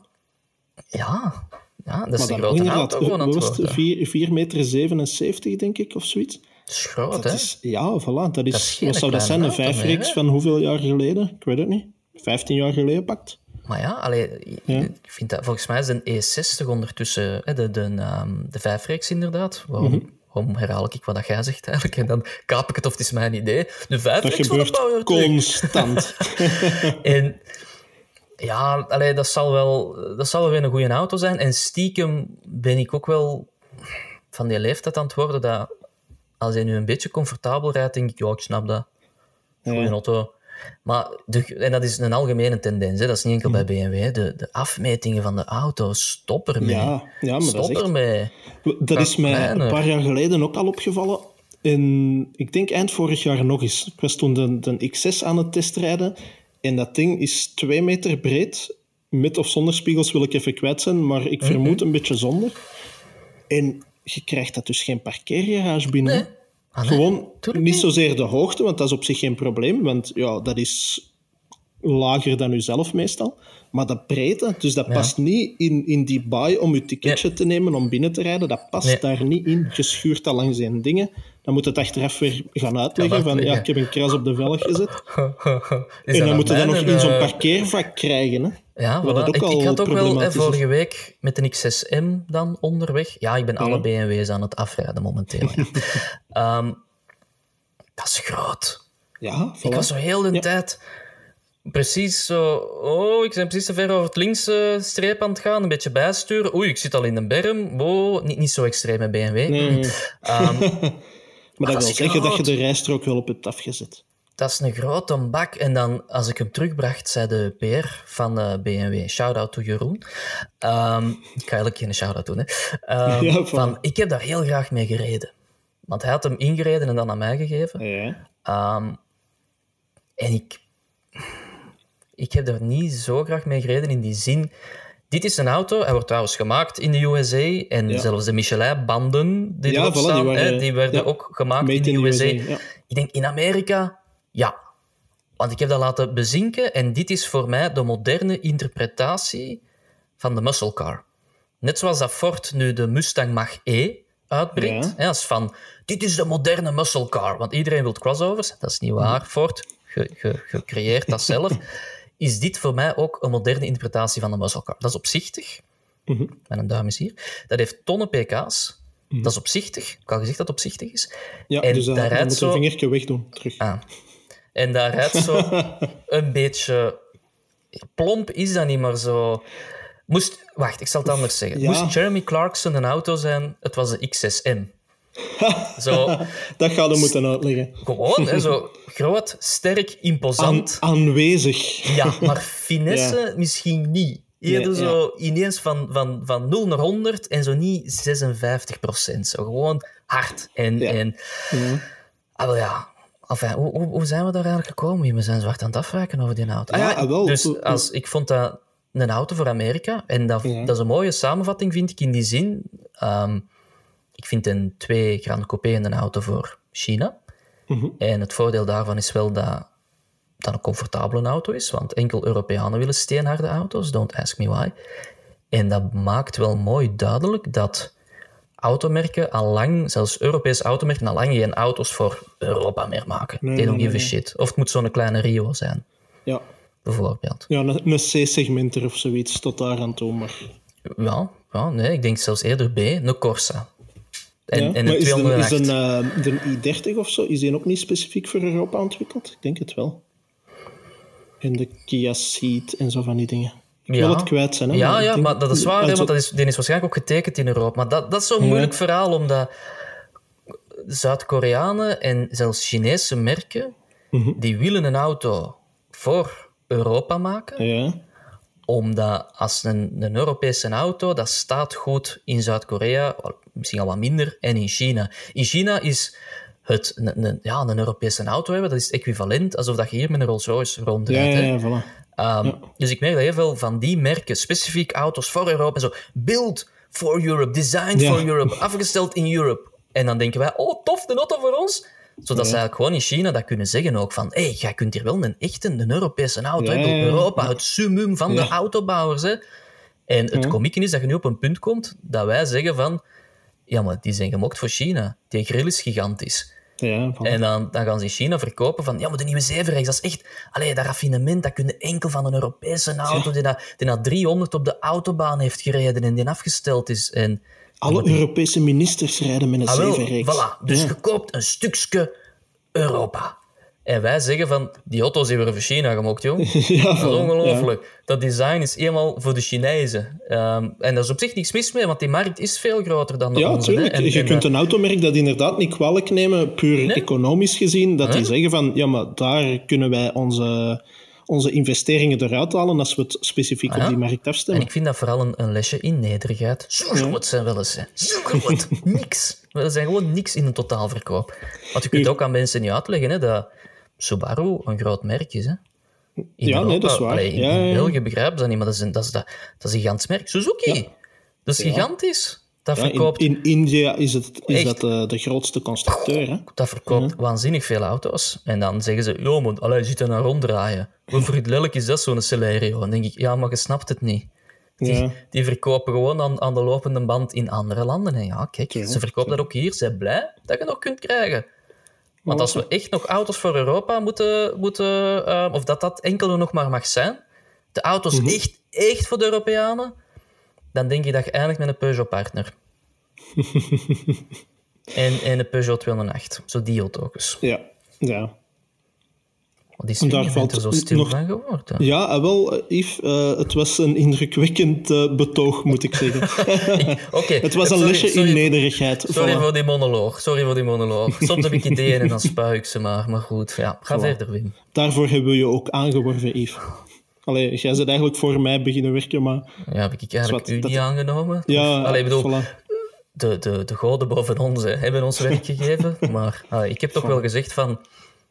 B: ja, ja, dat is
A: Mhm. Maar
B: een
A: dan
B: grote auto gewoon aan
A: wat
B: het
A: was het?
B: worden.
A: 4 4 meter 77, denk ik, of zoiets.
B: Dat is groot,
A: Dat
B: hè?
A: is, ja, voilà. Dat is, wat zou dat zijn? Een
B: auto
A: 5
B: meer,
A: reeks
B: hè?
A: van hoeveel jaar geleden? Ik weet het niet. 15 jaar geleden pakt.
B: Maar ja, allee, ik vind dat, volgens mij is een E60 ondertussen hè, de, de, ehm, de 5-reeks inderdaad. Waarom,
A: Mhm.
B: waarom herhaal ik wat jij zegt eigenlijk? En dan kaap ik het of het is mijn idee. De
A: Dat
B: 5-reeks van de Power
A: constant. (laughs) (laughs)
B: En ja, allee, dat, zal wel, dat zal wel weer een goede auto zijn. En stiekem ben ik ook wel van die leeftijd aan het worden dat als hij nu een beetje comfortabel rijdt, denk ik, ja, ik snap dat. Goeie
A: Ja.
B: auto. Maar, de, en dat is een algemene tendens, hè. dat is niet enkel bij
A: Mhm.
B: BMW. hè. De, de afmetingen van de auto, stop ermee.
A: Ja, ja, maar dat is
B: ermee.
A: Dat is mij een paar jaar geleden ook al opgevallen. En ik denk eind vorig jaar nog eens. Ik was toen de, de X6 aan het testrijden. En dat ding is twee meter breed. Met of zonder spiegels wil ik even kwijt zijn, maar ik vermoed een beetje zonder. En je krijgt dat dus geen parkeergarage binnen.
B: Nee. Ah, nee,
A: Gewoon
B: tuurlijk
A: niet zozeer de hoogte, want dat is op zich geen probleem, want ja, dat is lager dan u zelf meestal. Maar de breedte, dus dat past niet in, in die baai om uw ticketje te nemen om binnen te rijden. Dat past
B: Nee.
A: daar niet in. Je schuurt dat langs zijn dingen. Dan moet het achteraf weer gaan uitleggen van ja, ik heb een kras op de velg gezet. (laughs) En dan moet je dat nog in zo'n parkeervak krijgen. Hè?
B: Ja, voilà. ik, had ook wel eh, vorige week met een XSM dan onderweg. Ja, ik ben alle
A: Ja.
B: BMW's aan het afrijden momenteel. ja. (laughs) Ehm, dat is groot.
A: Ja, voilà.
B: Ik was zo heel de
A: Ja.
B: tijd precies zo... Oh, ik ben precies te ver over het linkse streep aan het gaan. Een beetje bijsturen. Oei, ik zit al in de berm. Wow, niet, niet zo extreem met BMW.
A: Nee.
B: Ehm, (laughs)
A: Maar dat
B: dat
A: wil zeggen dat je de rijstrook wel op hebt afgezet.
B: Dat is een grote bak. En dan, als ik hem terugbracht, zei de PR van eh, BMW, shout-out to Jeroen. Ehm, ik ga eigenlijk geen shout-out doen, hè. Ehm, (laughs)
A: Ja,
B: van, ik heb daar heel graag mee gereden. Want hij had hem ingereden en dan aan mij gegeven.
A: Ja.
B: Ehm, en ik, ik heb er niet zo graag mee gereden in die zin. Dit is een auto, hij wordt trouwens gemaakt in de USA. En
A: Ja.
B: zelfs de Michelin-banden die
A: Ja,
B: erop
A: voilà, die
B: staan,
A: waren-
B: hè, die werden
A: ja,
B: ook gemaakt in de
A: in
B: USA. Ik denk in Amerika, ja. Want ik heb dat laten bezinken en dit is voor mij de moderne interpretatie van de muscle car. Net zoals dat Ford nu de Mustang Mach-E uitbrengt.
A: Ja.
B: Hè, als van, dit is de moderne muscle car. Want iedereen wil crossovers. Dat is niet waar, Ford. Creëert dat zelf. (laughs) Is dit voor mij ook een moderne interpretatie van de muscle car. Dat is opzichtig.
A: Mhm.
B: Mijn duim is hier. Dat heeft tonnen pk's. Dat is opzichtig. Ik had al gezegd dat het opzichtig is.
A: Ja,
B: En
A: dus uh,
B: daar
A: dan moet je
B: zo-
A: een vingertje wegdoen. Terug.
B: Ah. En daar rijdt zo (laughs) een beetje... Plomp is dat niet, maar zo... Moest... Wacht, ik zal het anders zeggen.
A: Ja.
B: Moest Jeremy Clarkson een auto zijn, het was de XSM. (laughs) zo,
A: Dat ga je moeten uitleggen.
B: gewoon, hè, zo groot, sterk,
A: Aan,
B: imposant.
A: aanwezig.
B: Ja, maar (laughs) finesse misschien niet. Eerder
A: Nee,
B: zo ineens van, van, van 0 naar 100 en zo niet 56 procent. Zo gewoon hard. En, en
A: Ja.
B: Ah, ja. Enfin, hoe, hoe, hoe zijn we daar eigenlijk gekomen? We zijn zwart aan het afwijken over die auto.
A: Ja,
B: Ah,
A: wel.
B: Dus als, ik vond dat een auto voor Amerika. En dat,
A: Ja.
B: dat is een mooie samenvatting, vind ik, in die zin. Ehm, ik vind een 2 Grand Coupé een auto voor China.
A: Mhm.
B: En het voordeel daarvan is wel dat dat een comfortabele auto is. Want enkel Europeanen willen steenharde auto's. Don't ask me why. En dat maakt wel mooi duidelijk dat automerken al lang, zelfs Europese automerken, al lang geen auto's voor Europa meer maken.
A: Nee,
B: They don't give a shit. Of het moet zo'n kleine Rio zijn,
A: Ja.
B: bijvoorbeeld.
A: Ja, een, een C-segmenter of zoiets tot daar aan toe. Maar,
B: Ja, ja, nee, ik denk zelfs eerder B, een Corsa. En,
A: ja.
B: en
A: maar
B: een
A: is
B: 208.
A: is een, eh, de i30 of zo, is die ook niet specifiek voor Europa ontwikkeld? Ik denk het wel. En de Kia Ceed en zo van die dingen. Ik wil
B: Ja.
A: het kwijt zijn. Hè,
B: Ja,
A: ik
B: ja,
A: denk-
B: maar dat is waar, want dat is, die is waarschijnlijk ook getekend in Europa. Maar dat, dat is zo'n moeilijk verhaal, omdat Zuid-Koreanen en zelfs Chinese merken,
A: Mhm.
B: die willen een auto voor Europa maken,
A: Ja,
B: omdat als een, een Europese auto, dat staat goed in Zuid-Korea, misschien al wat minder, en in China. In China is het een, een- ja, een Europese auto hebben, dat is equivalent alsof dat je hier met een Rolls-Royce rondrijdt.
A: ja, voilà.
B: Um, Dus ik merk dat heel veel van die merken, specifiek auto's voor Europa, en zo, build for Europe, designed
A: Ja.
B: for Europe, afgesteld in Europe. En dan denken wij, oh tof, de auto voor ons. Zodat ze eigenlijk gewoon in China dat kunnen zeggen ook van, hé, hey, jij kunt hier wel een echte, een Europese auto
A: Ja,
B: hebben.
A: ja, ja.
B: Europa, het summum van de
A: Ja.
B: autobouwers. Hè. En het komieke is dat je nu op een punt komt dat wij zeggen van, ja, maar die zijn gemokt voor China. Die grill is gigantisch.
A: Ja, voilà.
B: En dan, dan gaan ze in China verkopen van, ja, maar de nieuwe zevenrechts, dat is echt... Allee, dat raffinement, dat kun je enkel van een Europese auto die, dat, die dat 300 op de autobaan heeft gereden en die afgesteld is. En,
A: Alle Europese ministers rijden met een
B: ah,
A: zevenreeks.
B: voilà. Dus
A: Ja.
B: je koopt een stukje Europa. En wij zeggen van, die auto's die worden voor China gemokt, jong. (laughs)
A: ja,
B: Dat is
A: voilà.
B: ongelooflijk. Dat design is eenmaal voor de Chinezen. Ehm, en daar is op zich niks mis mee, want die markt is veel groter dan de
A: Ja,
B: onze.
A: tuurlijk.
B: En-
A: je
B: en,
A: kunt
B: eh,
A: een automerk dat inderdaad niet kwalijk nemen, puur economisch gezien, dat die zeggen van, ja, maar daar kunnen wij onze, onze investeringen eruit halen als we het specifiek op die markt
B: En
A: afstemmen.
B: ik vind dat vooral een, een lesje in nederigheid. Zo groot zijn wel eens. Zo groot. (laughs) niks. We zijn gewoon niks in een totaalverkoop. Want je kunt ook aan mensen niet uitleggen hè, dat Subaru een groot merk is. Hè. In
A: Ja, nee, dat is waar.
B: allee, in,
A: Ja,
B: in
A: ja, ja.
B: België begrijpen ze dat niet, maar dat is een, dat is, dat, dat is een gigantisch merk. Suzuki. Dat is gigantisch. Dat
A: in,
B: verkoopt,
A: in India is, het, is
B: Echt?
A: dat de, de grootste constructeur. Hè?
B: dat verkoopt waanzinnig veel auto's. En dan zeggen ze, joh man, allee, je zit er naar ronddraaien. Hoe (laughs) vriendelijk is dat, zo'n Celerio? Dan denk ik, ja, maar je snapt het niet. Die,
A: Ja.
B: die verkopen gewoon aan, aan de lopende band in andere landen. En ja, kijk,
A: Ja,
B: ze verkopen dat ook hier. Ze zijn blij dat je nog kunt krijgen. Want als we echt nog auto's voor Europa moeten, moeten eh, of dat dat enkel nog maar mag zijn, de auto's echt, echt voor de Europeanen, dan denk ik dat je eindigt met een Peugeot Partner. (laughs) en, en een Peugeot 208, zo die auto's.
A: Ja, ja.
B: Wat is
A: Daar
B: er
A: valt
B: er zo stil
A: nog-
B: van geworden?
A: Ja, ah, wel, eh, Yves, eh, het was een indrukwekkend eh, betoog, moet ik zeggen. (laughs) (laughs)
B: Oké.
A: het was een
B: sorry,
A: lesje
B: sorry,
A: in nederigheid.
B: Sorry
A: Voilà.
B: voor die monoloog. Sorry voor die monoloog. Soms heb ik ideeën en dan spuig ik ze maar. Maar goed, ja, ga
A: Voilà.
B: verder, Wim.
A: Daarvoor hebben we je ook aangeworven, Yves. Allee, jij bent eigenlijk voor mij beginnen werken, maar
B: Ja, heb ik eigenlijk u
A: dat-
B: niet aangenomen?
A: ja,
B: Allee, bedoel,
A: voilà.
B: de, de, de goden boven ons hè, hebben ons werk gegeven. Maar allee, ik heb toch wel gezegd van...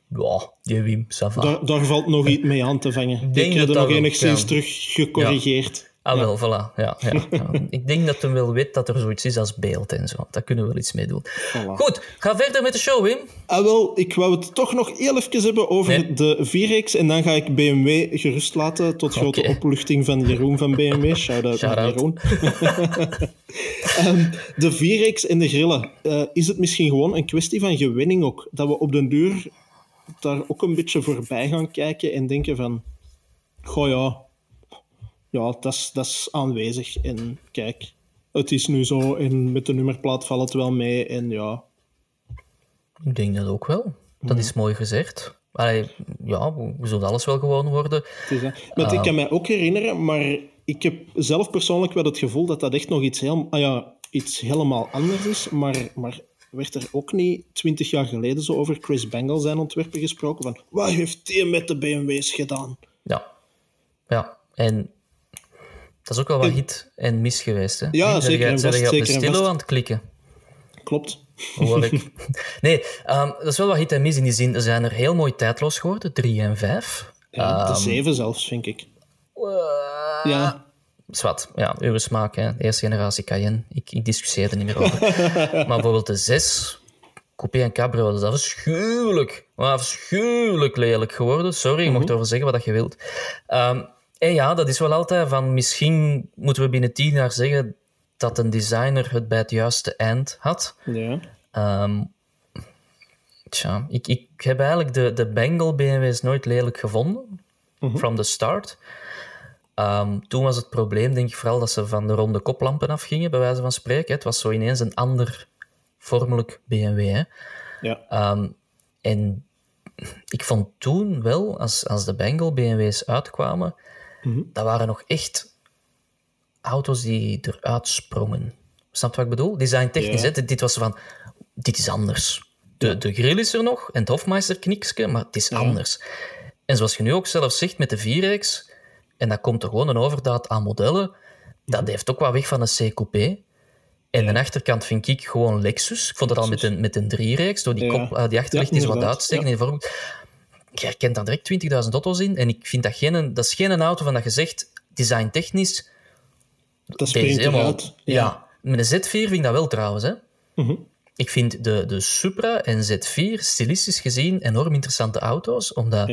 B: Ja, die Wim.
A: Daar, daar valt nog iets mee aan te vangen. Ik,
B: denk
A: heb
B: dat
A: er nog enigszins
B: kan.
A: terug gecorrigeerd.
B: Ah, wel, voilà. Ja, ja, ja. (laughs) Ik denk dat hij wel weet dat er zoiets is als beeld en zo. Daar kunnen we wel iets mee doen.
A: Voilà.
B: Goed, ga verder met de show, Wim.
A: Ah, wel, ik wou het toch nog heel even hebben over
B: Nee.
A: de 4X en dan ga ik BMW gerust laten tot grote opluchting van Jeroen van BMW. (laughs) Shout-out naar. Jeroen. (laughs) Ehm, de 4X en de grillen. Eh, is het misschien gewoon een kwestie van gewenning ook? Dat we op den duur daar ook een beetje voorbij gaan kijken en denken van... Goh ja, ja dat is- dat is aanwezig. En kijk, het is nu zo en met de nummerplaat valt het wel mee. En ja,
B: Ik denk dat ook wel. Dat is mooi gezegd. Allee, ja, we zullen alles wel gewoon worden.
A: Is. Want ik kan mij ook herinneren, maar ik heb zelf persoonlijk wel het gevoel dat dat echt nog iets, heel, ah ja, iets helemaal anders is. Maar, maar werd er ook niet twintig jaar geleden zo over Chris Bangle zijn ontwerpen gesproken? Van, wat heeft die met de BMW's gedaan?
B: Ja. Ja, en dat is ook wel wat hit en mis geweest. Hè?
A: Ja, zeker en
B: zijn jij op de
A: zeker
B: stilo aan het klikken?
A: Klopt.
B: Hoor ik. (laughs) (laughs) nee, ehm, dat is wel wat hit en mis in die zin. Ze zijn er heel mooi tijdloos geworden, 3 en 5.
A: Ja,
B: Ehm,
A: de zeven zelfs, vind ik. Ja,
B: Zwat, ja, uw smaak, hè. De eerste generatie Cayenne. Ik, ik discussieer er niet meer over. (laughs) maar bijvoorbeeld de 6, Coupé en Cabrio, dat is afschuwelijk. Afschuwelijk lelijk geworden. Sorry, je mocht erover zeggen wat je wilt. Ehm, en ja, dat is wel altijd van... Misschien moeten we binnen tien jaar zeggen dat een designer het bij het juiste eind had.
A: ja.
B: Ehm, tja, ik, ik heb eigenlijk de, de Bengal BMW's nooit lelijk gevonden. From the start. Ehm, toen was het probleem, denk ik, vooral dat ze van de ronde koplampen afgingen, bij wijze van spreken. Het was zo ineens een ander vormelijk BMW. Hè.
A: ja.
B: Ehm, en ik vond toen wel, als, als de Bengal BMW's uitkwamen, dat waren nog echt auto's die eruit sprongen. Snap je wat ik bedoel? Designtechnisch,
A: Ja.
B: hè? Dit, was van, dit is anders. De, de grill is er nog en het Hofmeister-knikske, maar het is anders. En zoals je nu ook zelf zegt met de 4X, en dat komt er gewoon een overdaad aan modellen, dat heeft ook wat weg van een C-coupé. En de achterkant vind ik gewoon Lexus. Ik vond het al met een, met een 3-reeks, door die,
A: Ja.
B: kop, eh, die achterlicht
A: Ja,
B: is wat uitsteken. In de voorhoek. Je herkent daar direct 20.000 auto's in. En ik vind dat geen, dat is geen auto van dat je zegt, designtechnisch,
A: Dat springt
B: helemaal...
A: eruit.
B: Ja. met een Z4 vind ik dat wel trouwens. Hè.
A: Mhm.
B: Ik vind de, de Supra en Z4 stilistisch gezien enorm interessante auto's, omdat.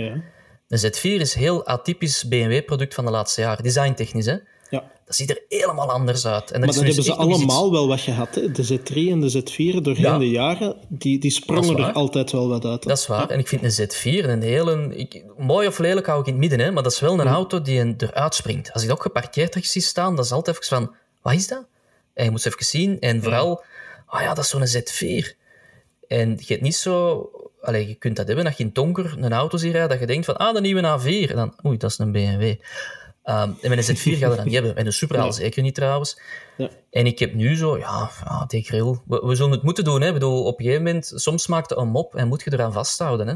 B: De Z4 is heel atypisch BMW-product van de laatste jaren, designtechnisch. Hè.
A: ja.
B: Dat ziet er helemaal anders uit. En
A: Maar dat hebben ze
B: iets-
A: allemaal wel wat gehad. Hè? De Z3 en de Z4 doorheen
B: Ja.
A: de jaren, die, die sprongen er altijd wel wat uit. hè.
B: Dat is waar. En ik vind een Z4 een hele... Ik, mooi of lelijk hou ik in het midden, hè, maar dat is wel een auto die een, eruit springt. Als ik dat ook geparkeerd terug zie staan, dat is altijd even van... Wat is dat? En je moet ze even zien. En vooral... Ah ja, dat is zo'n Z4. En je hebt niet zo... Allee, je kunt dat hebben dat je in donker een auto ziet rijden, dat je denkt van, ah, de nieuwe A4. En dan, oei, dat is een BMW. Ehm, en met een Z4 ga je dat niet hebben. En een Supra al zeker niet, trouwens.
A: Ja.
B: En ik heb nu zo, ja, ja die grill. We, we zullen het moeten doen, hè. Ik bedoel, op een gegeven moment, soms maakt het een mop en moet je eraan vasthouden, hè.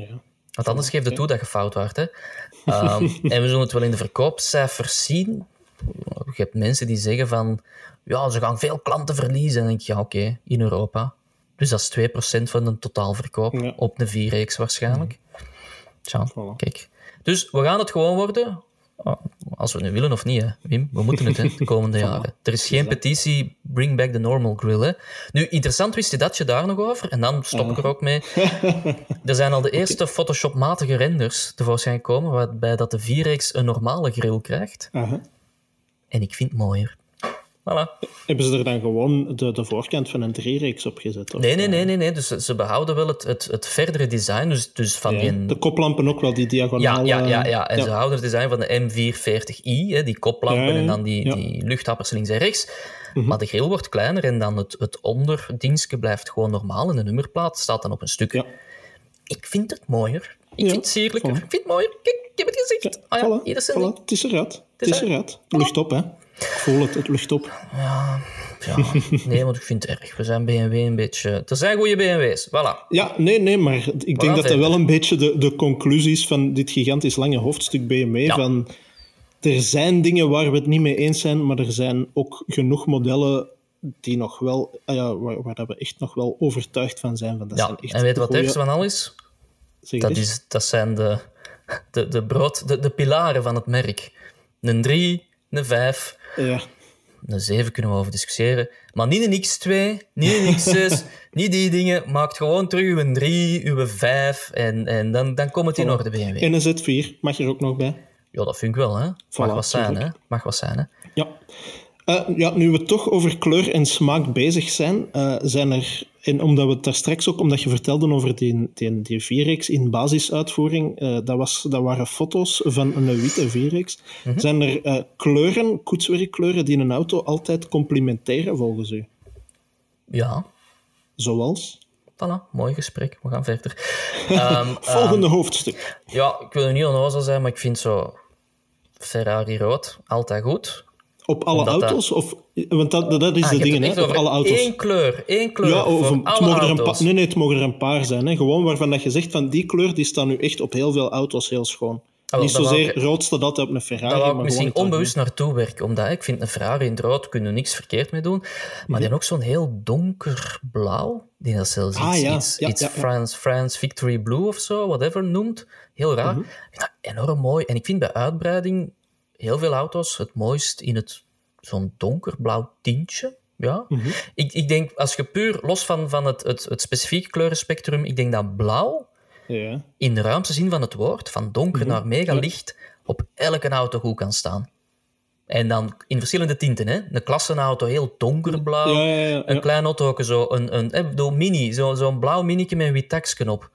A: Ja.
B: Want anders geeft het toe dat je fout wordt. Hè. Ehm, (laughs) en we zullen het wel in de verkoopcijfers zien. Je hebt mensen die zeggen van... Ja, ze gaan veel klanten verliezen. En dan denk ik, ja, oké, in Europa. Dus dat is 2% van de totaalverkoop.
A: Ja.
B: Op de 4X waarschijnlijk. Tja,
A: Voilà.
B: kijk. Dus we gaan het gewoon worden. Ah, als we nu willen of niet, hè. Wim, we moeten het hè, de komende (laughs) jaren. Er is geen petitie Bring Back the Normal Grill. Hè. Nu, interessant wist je dat je daar nog over, en dan stop ik er ook mee. (laughs) Er zijn al de eerste Photoshop-matige renders tevoorschijn gekomen, waarbij dat de 4X een normale grill krijgt. En ik vind het mooier. Voilà.
A: Hebben ze er dan gewoon de, de voorkant van een driereeks op gezet? of?
B: Nee, nee, nee, nee, nee. Dus ze- behouden wel het, het, het verdere design. Dus, dus van
A: Ja,
B: die...
A: De koplampen ook wel, die
B: Ja,
A: diagonale...
B: ja, ja, ja. En
A: ja.
B: ze houden het design van de M440i, hè, die koplampen
A: Ja, ja,
B: en dan die,
A: ja.
B: die luchthappers links en rechts.
A: Mhm.
B: Maar de grill wordt kleiner en dan het, het onderdingske blijft gewoon normaal en de nummerplaat staat dan op een stuk.
A: Ja.
B: Ik vind het mooier. Ik
A: Ja,
B: vind het sierlijker. Ik vind het mooier. Kijk, ik heb het gezegd. ah ja,
A: Voilà,
B: het
A: voilà.
B: ding.
A: Het is eruit. Het
B: is er-.
A: Lucht op, hè. Ik voel het, het lucht op.
B: Ja, nee, want ik vind het erg. We zijn BMW een beetje... Er zijn goede BMW's, voilà.
A: Ja, nee, nee, maar ik denk dat dat wel een beetje de, de conclusies van dit gigantisch lange hoofdstuk BMW.
B: Ja.
A: Van, er zijn dingen waar we het niet mee eens zijn, maar er zijn ook genoeg modellen die nog wel, ah ja, waar, we echt nog wel overtuigd van zijn. Van, dat
B: Ja,
A: zijn echt
B: en weet je wat het ergste van al is? Dat, is, dat zijn de, de, de, brood, de, de pilaren van het merk. Een 3, een 5,
A: Ja,
B: een 7 kunnen we over discussiëren. Maar niet een X2, niet een (laughs) X6, niet die dingen. Maakt gewoon terug uw 3, uw 5 en, en dan, dan komt het in orde BMW.
A: en een Z4 mag er ook nog bij.
B: Ja, dat vind ik wel, hè. Mag
A: Voilà,
B: wat zijn, hè. Mag wat zijn, hè.
A: Ja. Eh, ja, nu we toch over kleur en smaak bezig zijn, eh, zijn er, en omdat we het daar straks ook, omdat je vertelde over die, die, die 4X in basisuitvoering, eh, dat, was, dat waren foto's van een witte 4X.
B: Mhm.
A: Zijn er kleuren, koetswerkkleuren, die een auto altijd complimenteren volgens u?
B: Ja,
A: Zoals?
B: voilà. Mooi gesprek. We gaan verder. (laughs) Ehm,
A: Volgende hoofdstuk.
B: ja, ik wil nu onnozel zijn, maar ik vind zo... Ferrari rood, altijd goed.
A: Op alle
B: Omdat dat-
A: auto's? Of, want dat, dat is
B: Ah,
A: de
B: echt
A: hè? Op alle auto's.
B: één kleur, één kleur
A: Ja, of
B: voor
A: het
B: alle
A: mogen er een
B: auto's.
A: paar, nee, nee, het mogen er een paar zijn. Hè. Gewoon waarvan dat je zegt van die kleur die staat nu echt op heel veel auto's heel schoon.
B: wel,
A: Niet zozeer
B: ik-
A: rood staat altijd op een Ferrari,
B: Daar wou ik
A: maar
B: misschien onbewust naartoe werken, omdat ik vind een Ferrari in het rood kunnen we niks verkeerd mee doen, maar die hebben ook zo'n heel donkerblauw, die dat zelfs
A: Ah,
B: iets,
A: ja.
B: iets,
A: Ja,
B: iets
A: ja, ja.
B: France, France Victory Blue of zo, whatever noemt. Heel raar.
A: Mhm.
B: Ik vind dat enorm mooi. En ik vind bij uitbreiding heel veel auto's het mooist in het zo'n donkerblauw tintje. Ja.
A: Mhm.
B: ik, ik denk, als je puur los van, van het, het, het specifieke kleurenspectrum, ik denk dat blauw in de ruimste zin van het woord, van donker
A: Mhm.
B: naar mega licht, op elke auto goed kan staan. En dan in verschillende tinten. Hè? Een klassenauto heel donkerblauw.
A: Ja, ja, ja,
B: Een klein auto ook zo, een, een, bedoel, mini, zo- zo'n blauw minietje met een wit op.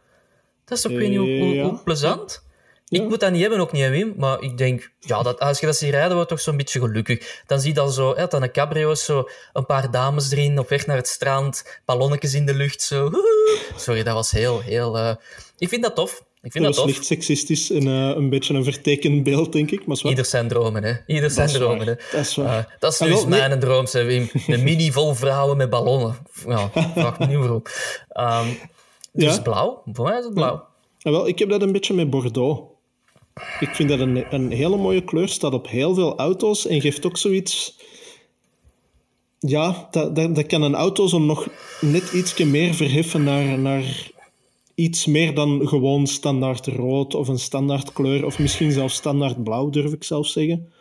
B: Dat is toch, ik weet niet hoe, hoe,
A: Ja.
B: hoe plezant?
A: Ja.
B: Ik moet dat niet hebben, ook niet, Wim. Maar ik denk, ja, dat, als je dat ziet rijden, wordt toch zo'n beetje gelukkig. Dan zie je dan zo, hè, dan een cabrio, is zo een paar dames erin, op weg naar het strand, ballonnetjes in de lucht, zo. (laughs) Sorry, dat was heel, heel... eh, Ik vind dat tof. Ik vind
A: Dat
B: dat
A: was
B: tof.
A: licht seksistisch en eh, een beetje een vertekend beeld, denk ik. Maar is.
B: Ieder zijn dromen, hè. Ieder zijn
A: is
B: dromen, hè.
A: Dat is waar.
B: Eh, dat is
A: Ah,
B: dus
A: nee.
B: mijn droom, zei Wim. Een mini vol vrouwen met ballonnen. Ja, (laughs) vraag me niet waarom. Dus
A: Ja.
B: blauw. Voor mij is het blauw.
A: Ja, wel, ik heb dat een beetje met Bordeaux. Ik vind dat een, een hele mooie kleur, staat op heel veel auto's en geeft ook zoiets... Ja, dat, dat, dat kan een auto zo nog net ietsje meer verheffen naar, naar iets meer dan gewoon standaard rood of een standaard kleur, of misschien zelfs standaard blauw, durf ik zelfs zeggen.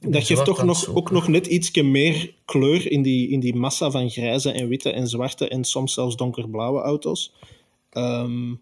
A: Dat geeft toch nog, ook nog net ietsje meer kleur in die, in die massa van grijze en witte en zwarte en soms zelfs donkerblauwe auto's. Ehm,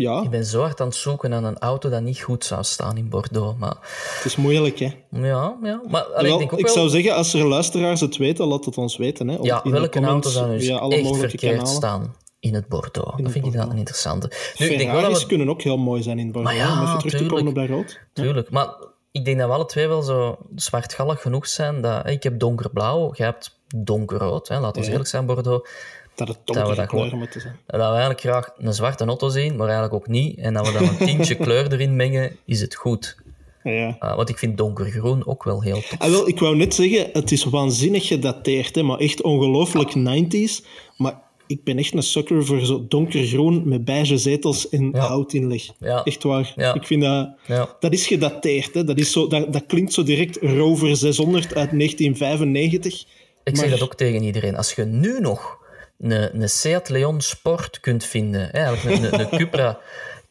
A: ja,
B: Ik ben zo hard aan het zoeken naar een auto dat niet goed zou staan in Bordeaux. Maar
A: het is moeilijk, hè.
B: ja, ja. Maar allee, ik denk ook
A: ik
B: wel...
A: zou zeggen, als er luisteraars het weten, laat het ons weten. Hè,
B: ja,
A: in
B: welke
A: comments
B: auto zou nu
A: via alle
B: echt
A: mogelijke
B: verkeerd
A: kanalen.
B: staan in het Bordeaux? dat vind ik dan een interessante. Nu, ik denk wel
A: Ferraris
B: dat we...
A: kunnen ook heel mooi zijn in Bordeaux.
B: Maar ja,
A: om even terug te komen dat rood.
B: Tuurlijk, maar ik denk dat we alle twee wel zo zwartgallig genoeg zijn. Dat, ik heb donkerblauw, jij hebt donkerrood. Hè, laten we
A: Ja.
B: eerlijk zijn, Bordeaux.
A: Dat het donkere
B: dat
A: kleuren moeten zijn.
B: Dat we eigenlijk graag een zwarte auto zien, maar eigenlijk ook niet. En dat we dan een tintje (laughs) kleur erin mengen, is het goed.
A: Ja.
B: Uh, want ik vind donkergroen ook wel heel tof.
A: Ah, wel, ik wou net zeggen, het is waanzinnig gedateerd, hè, maar echt ongelooflijk 90s. Maar ik ben echt een sucker voor zo donkergroen met beige zetels en
B: Ja.
A: houtinleg.
B: Ja.
A: Echt waar.
B: Ja.
A: Ik vind dat...
B: Ja.
A: Dat is gedateerd. Hè. Dat, is zo, dat, dat klinkt zo direct Rover 600 uit 1995.
B: Ik zeg dat ook tegen iedereen. Als je nu nog een, een Seat Leon Sport kunt vinden, hè, eigenlijk een, een, een (laughs) Cupra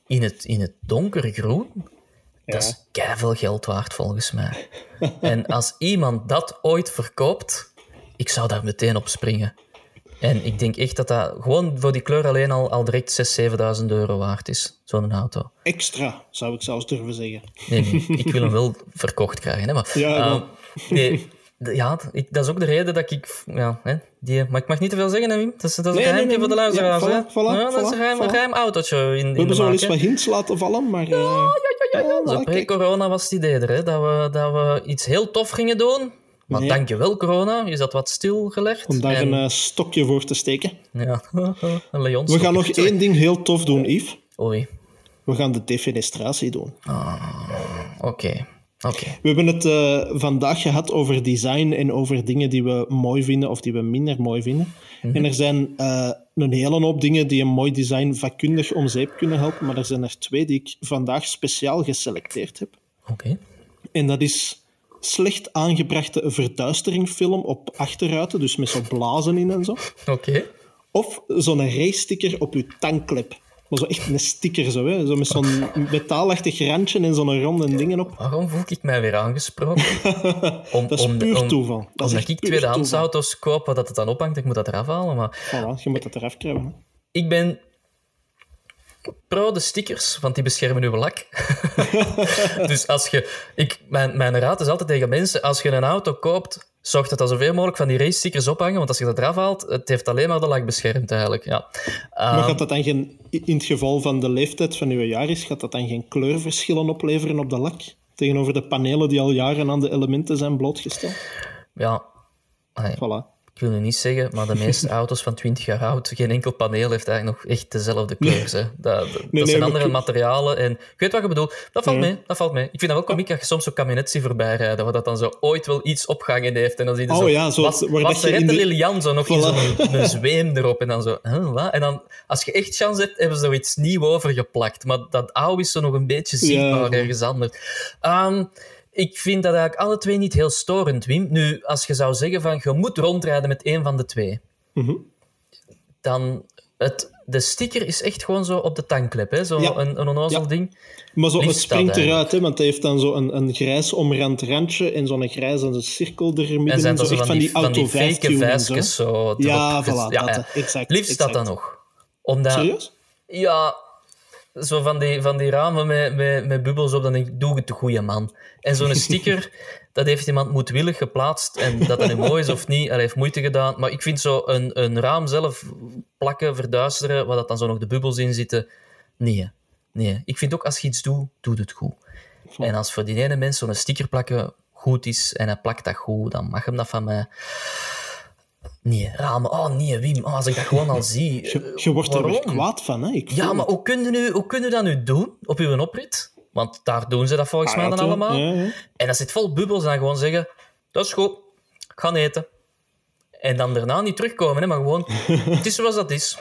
B: in het, in het donkergroen, Dat is keiveel geld waard, volgens mij. en als iemand dat ooit verkoopt, ik zou daar meteen op springen. En ik denk echt dat dat gewoon voor die kleur alleen al, al direct 6.000, 7.000 euro waard is, zo'n auto.
A: Extra, zou ik zelfs durven zeggen.
B: Nee, nee, ik wil hem (laughs) wel verkocht krijgen. Hè, maar,
A: Ja,
B: eh,
A: dan.
B: nee, d- (laughs) ja, ik, dat is ook de reden dat ik... Ja, hè, die, maar ik mag niet te veel zeggen, hè, Wim. Dat is, dat is
A: Nee,
B: een geheim
A: nee, nee,
B: voor de luisteraars.
A: Ja, voilà, voilà,
B: ja, dat is een geheim,
A: voilà.
B: geheim autootje in, in
A: We hebben zo eens wat hints laten vallen, maar... eh,
B: Ja, ja, ja.
A: kijk.
B: pre-corona was het idee er, hè, dat, we, dat we iets heel tof gingen doen. Maar
A: Nee.
B: dankjewel, corona, is dat wat stilgelegd.
A: om daar
B: En-
A: een eh, stokje voor te steken.
B: Ja, (laughs) een Leon.
A: We gaan nog één ding heel tof doen, Yves.
B: Oei,
A: We gaan de defenestratie doen.
B: oké.
A: We hebben het eh, vandaag gehad over design en over dingen die we mooi vinden of die we minder mooi vinden. En er zijn eh, een hele hoop dingen die een mooi design vakkundig om zeep kunnen helpen, maar er zijn er twee die ik vandaag speciaal geselecteerd heb.
B: Oké.
A: En dat is slecht aangebrachte verduisteringfilm op achterruiten, dus met zo blazen in en zo.
B: Oké.
A: Of zo'n race-sticker op je tankklep. Maar zo echt een sticker, zo, hè? zo met zo'n (laughs) metaalachtig randje en zo'n ronde dingen op.
B: Waarom voel ik mij weer aangesproken? (laughs) Om,
A: Dat is
B: om-
A: puur
B: om-
A: toeval. Dat is
B: omdat
A: echt
B: ik tweedehands auto's koop, waar dat het dan ophangt, ik moet dat eraf halen. Maar
A: Voilà, je moet dat eraf krijgen. hè.
B: ik ben pro de stickers, want die beschermen uw lak. (laughs) dus als je... Ik, mijn, mijn raad is altijd tegen mensen, als je een auto koopt, zorg dat er zoveel mogelijk van die race stickers ophangen, want als je dat eraf haalt, het heeft alleen maar de lak beschermd eigenlijk. Ja.
A: Maar
B: Ehm,
A: gaat dat dan geen, in het geval van de leeftijd van uw jaar is, gaat dat dan geen kleurverschillen opleveren op de lak? Tegenover de panelen die al jaren aan de elementen zijn blootgesteld?
B: ja.
A: Voilà.
B: Ik wil nu niet zeggen, maar de meeste (laughs) auto's van 20 jaar oud, geen enkel paneel heeft eigenlijk nog echt dezelfde kleur. Dat, dat,
A: nee,
B: zijn andere
A: ik-
B: materialen. En ik weet wat je bedoelt. Dat valt mee. Dat valt mee. Ik vind dat wel komiek dat je soms zo'n kabinet ziet voorbij rijden, waar dat dan zo ooit wel iets opgehangen heeft. En dan zie je
A: Oh
B: zo,
A: ja, zo
B: was,
A: waar dat je in
B: de Lilian zo nog
A: Voilà.
B: zo'n een (laughs) zweem erop. En dan zo, huh, wat? En dan, als je echt chance hebt, hebben ze er iets nieuw over geplakt. Maar dat oude is zo nog een beetje zichtbaar
A: Ja.
B: ergens anders. Ehm, ik vind dat eigenlijk alle twee niet heel storend, Wim. Nu, als je zou zeggen van, je moet rondrijden met één van de twee
A: Mhm.
B: dan het, de sticker is echt gewoon zo op de tankklep, hè? Zo
A: Ja.
B: een, een onnozel
A: Ja.
B: ding.
A: Maar zo, het springt eruit, hè, want hij heeft dan zo een, een grijs omrand randje en zo'n grijze cirkel er
B: En
A: middenin.
B: zijn
A: Zo
B: zo
A: echt
B: van die, van die
A: auto
B: fake
A: 15 en zo. Ja, voilà, dat, exact,
B: Liefst dat dan nog. Omdat,
A: Serieus?
B: Ja, zo van die, van die ramen met, met, met bubbels op, dan denk ik, doe het de goede man. En zo'n (laughs) sticker, dat heeft iemand moedwillig geplaatst. En dat dat nu mooi is of niet, hij heeft moeite gedaan. Maar ik vind zo een, een raam zelf plakken, verduisteren, waar dat dan zo nog de bubbels in zitten, nee. Nee, ik vind ook als je iets doet, doe het goed. En als voor die ene mens zo'n sticker plakken goed is en hij plakt dat goed, dan mag hem dat van mij. Nee, ramen. Oh nee, Wim. Oh, als ik dat gewoon al (laughs) zie.
A: Je, je wordt er weer
B: waarom?
A: kwaad van, hè? Ik
B: Ja, maar hoe kun je, nu, hoe kun je dat nu doen op uw oprit? Want daar doen ze dat volgens
A: Ah,
B: mij dan allemaal.
A: Ja, ja.
B: En dat zit vol bubbels en dan gewoon zeggen: Dat is goed, ik ga eten. En dan daarna niet terugkomen, hè, maar gewoon: (laughs) Het is zoals dat is.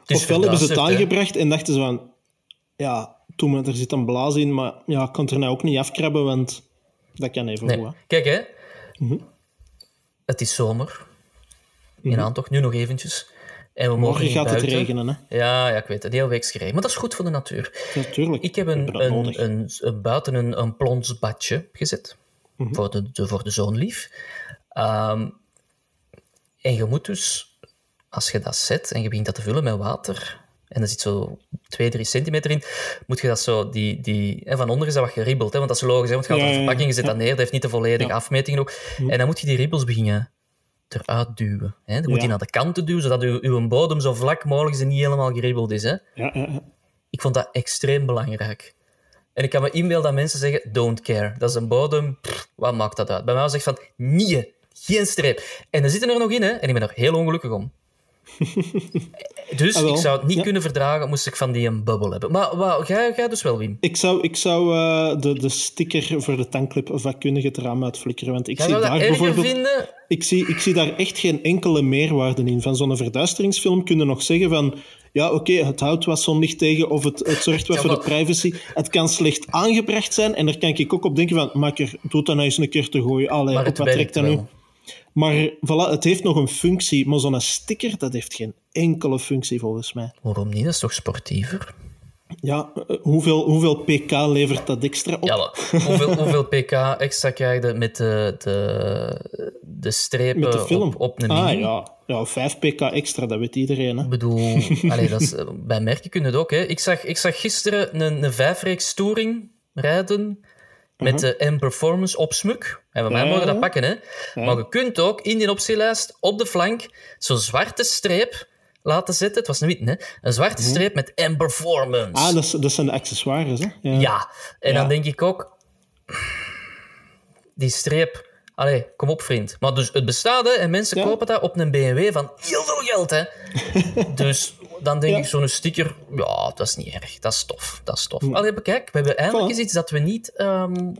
B: Het is
A: Ofwel hebben ze het
B: hè.
A: aangebracht en dachten ze van... Ja, toen er zit een blaas in, maar ja, ik kan het er nou ook niet afkrabben, want dat kan even
B: Nee.
A: goed. hè.
B: Kijk, hè.
A: Mhm.
B: Het is zomer. In aantocht, nu nog eventjes. En we mogen
A: Morgen
B: niet
A: gaat het
B: buiten.
A: regenen, hè?
B: Ja, ja, ik weet het. Een hele week gereden. Maar dat is goed voor de natuur.
A: Natuurlijk.
B: Ik heb een, een, een, een- buiten een, een plonsbadje gezet.
A: Mhm.
B: voor, de, de, voor de zoonlief. Ehm, en je moet dus, als je dat zet en je begint dat te vullen met water, en er zit zo 2, 3 centimeter in, moet je dat zo, die, die, en van onder is dat wat geribbeld, hè, want dat is logisch, hè, want je gaat
A: Ja,
B: op de verpakking, je zet
A: ja.
B: dat neer, dat heeft niet de volledige afmeting ook. En dan moet je die ribbels beginnen eruit duwen. Hè. Dan moet
A: Ja.
B: je naar de kanten duwen, zodat uw, uw bodem zo vlak mogelijk is en niet helemaal geribbeld is. Hè.
A: Ja, ja.
B: Ik vond dat extreem belangrijk. En ik kan me inbeelden dat mensen zeggen, don't care. Dat is een bodem, pff, wat maakt dat uit? Bij mij was het echt van, nee, geen streep. En er zitten er nog in, hè. En ik ben er heel ongelukkig om. Dus
A: Ah,
B: ik zou het niet
A: Ja.
B: kunnen verdragen, moest ik van die een bubbel hebben. Maar wat, jij, jij dus wel, Wim.
A: Ik zou, ik zou eh, de, de sticker voor de tankclip vakkundig het raam uitflikkeren, want ik
B: Jij
A: zie daar
B: dat
A: bijvoorbeeld...
B: vinden?
A: Ik zie, ik zie daar echt geen enkele meerwaarde in. Van zo'n verduisteringsfilm kun je nog zeggen van... Ja, oké, het houdt wat zonlicht tegen of het, het zorgt wat
B: Ja,
A: voor de privacy. Het kan slecht aangebracht zijn en daar kan ik ook op denken van... Maak er, doe dat nou eens een keer te gooien. Allee,
B: Maar
A: op wat trekt dat nu? Maar voilà, het heeft nog een functie. Maar zo'n sticker, dat heeft geen enkele functie volgens mij.
B: Waarom niet? Dat is toch sportiever?
A: Ja, eh, hoeveel, hoeveel pk levert dat extra op?
B: Ja, hoeveel, hoeveel pk extra krijg je met de, de, de strepen
A: Met de film?
B: Op, op een
A: ah, ja. ja, 5 pk extra, dat weet iedereen. Hè?
B: Ik bedoel, allee, dat is, bij merken kunnen het ook. Hè. Ik, zag, ik zag gisteren een, een vijfreeks touring rijden met de M-Performance op smuk. En bij mij
A: Ja,
B: mogen dat pakken. Hè. Maar je kunt ook in die optielijst op de flank zo'n zwarte streep laten zetten. Het was een wit, hè? Een zwarte streep met M-Performance.
A: Ah, dat, is- dat zijn de accessoires, hè?
B: Ja, en
A: Ja.
B: dan denk ik ook... Die streep... Allee, kom op, vriend. Maar dus het bestaat, hè, en mensen
A: Ja.
B: kopen dat op een BMW van heel veel geld, hè. (laughs) dus dan denk
A: Ja.
B: ik, zo'n sticker... Ja, dat is niet erg. Dat is tof. Dat is tof. Allee, bekijk, we hebben eindelijk
A: Voilà.
B: eens iets dat we niet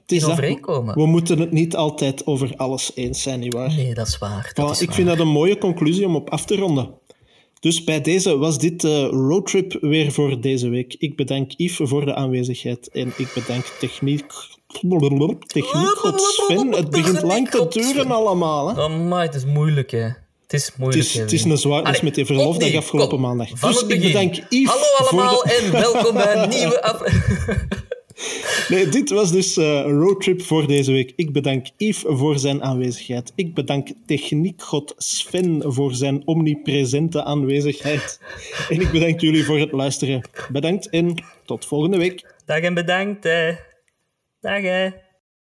A: is
B: in overeenkomen.
A: We moeten het niet altijd over alles eens zijn, nietwaar?
B: Nee, dat is waar. Dat
A: Voilà,
B: is
A: ik
B: waar.
A: vind dat een mooie conclusie om op af te ronden. Dus bij deze was dit de roadtrip weer voor deze week. Ik bedank Yves voor de aanwezigheid en ik bedank techniek... (laughs) Techniek, Sven. Het begint lang te duren allemaal. Hè?
B: Amai, het is moeilijk, hè. Het is
A: Het
B: moeilijk,
A: is,
B: hè,
A: het is een zwaar... Dat is
B: Allee,
A: met die verlofdag
B: opnieuw,
A: afgelopen
B: kom.
A: maandag.
B: Van
A: dus
B: het
A: ik bedank Yves
B: Hallo allemaal
A: de-
B: en welkom bij een (laughs) nieuwe aflevering. (laughs)
A: Nee, dit was dus eh, een roadtrip voor deze week. Ik bedank Yves voor zijn aanwezigheid. Ik bedank techniekgod Sven voor zijn omnipresente aanwezigheid. (laughs) En ik bedank jullie voor het luisteren. Bedankt en tot volgende week.
B: Dag en bedankt, hè. Dag, hè.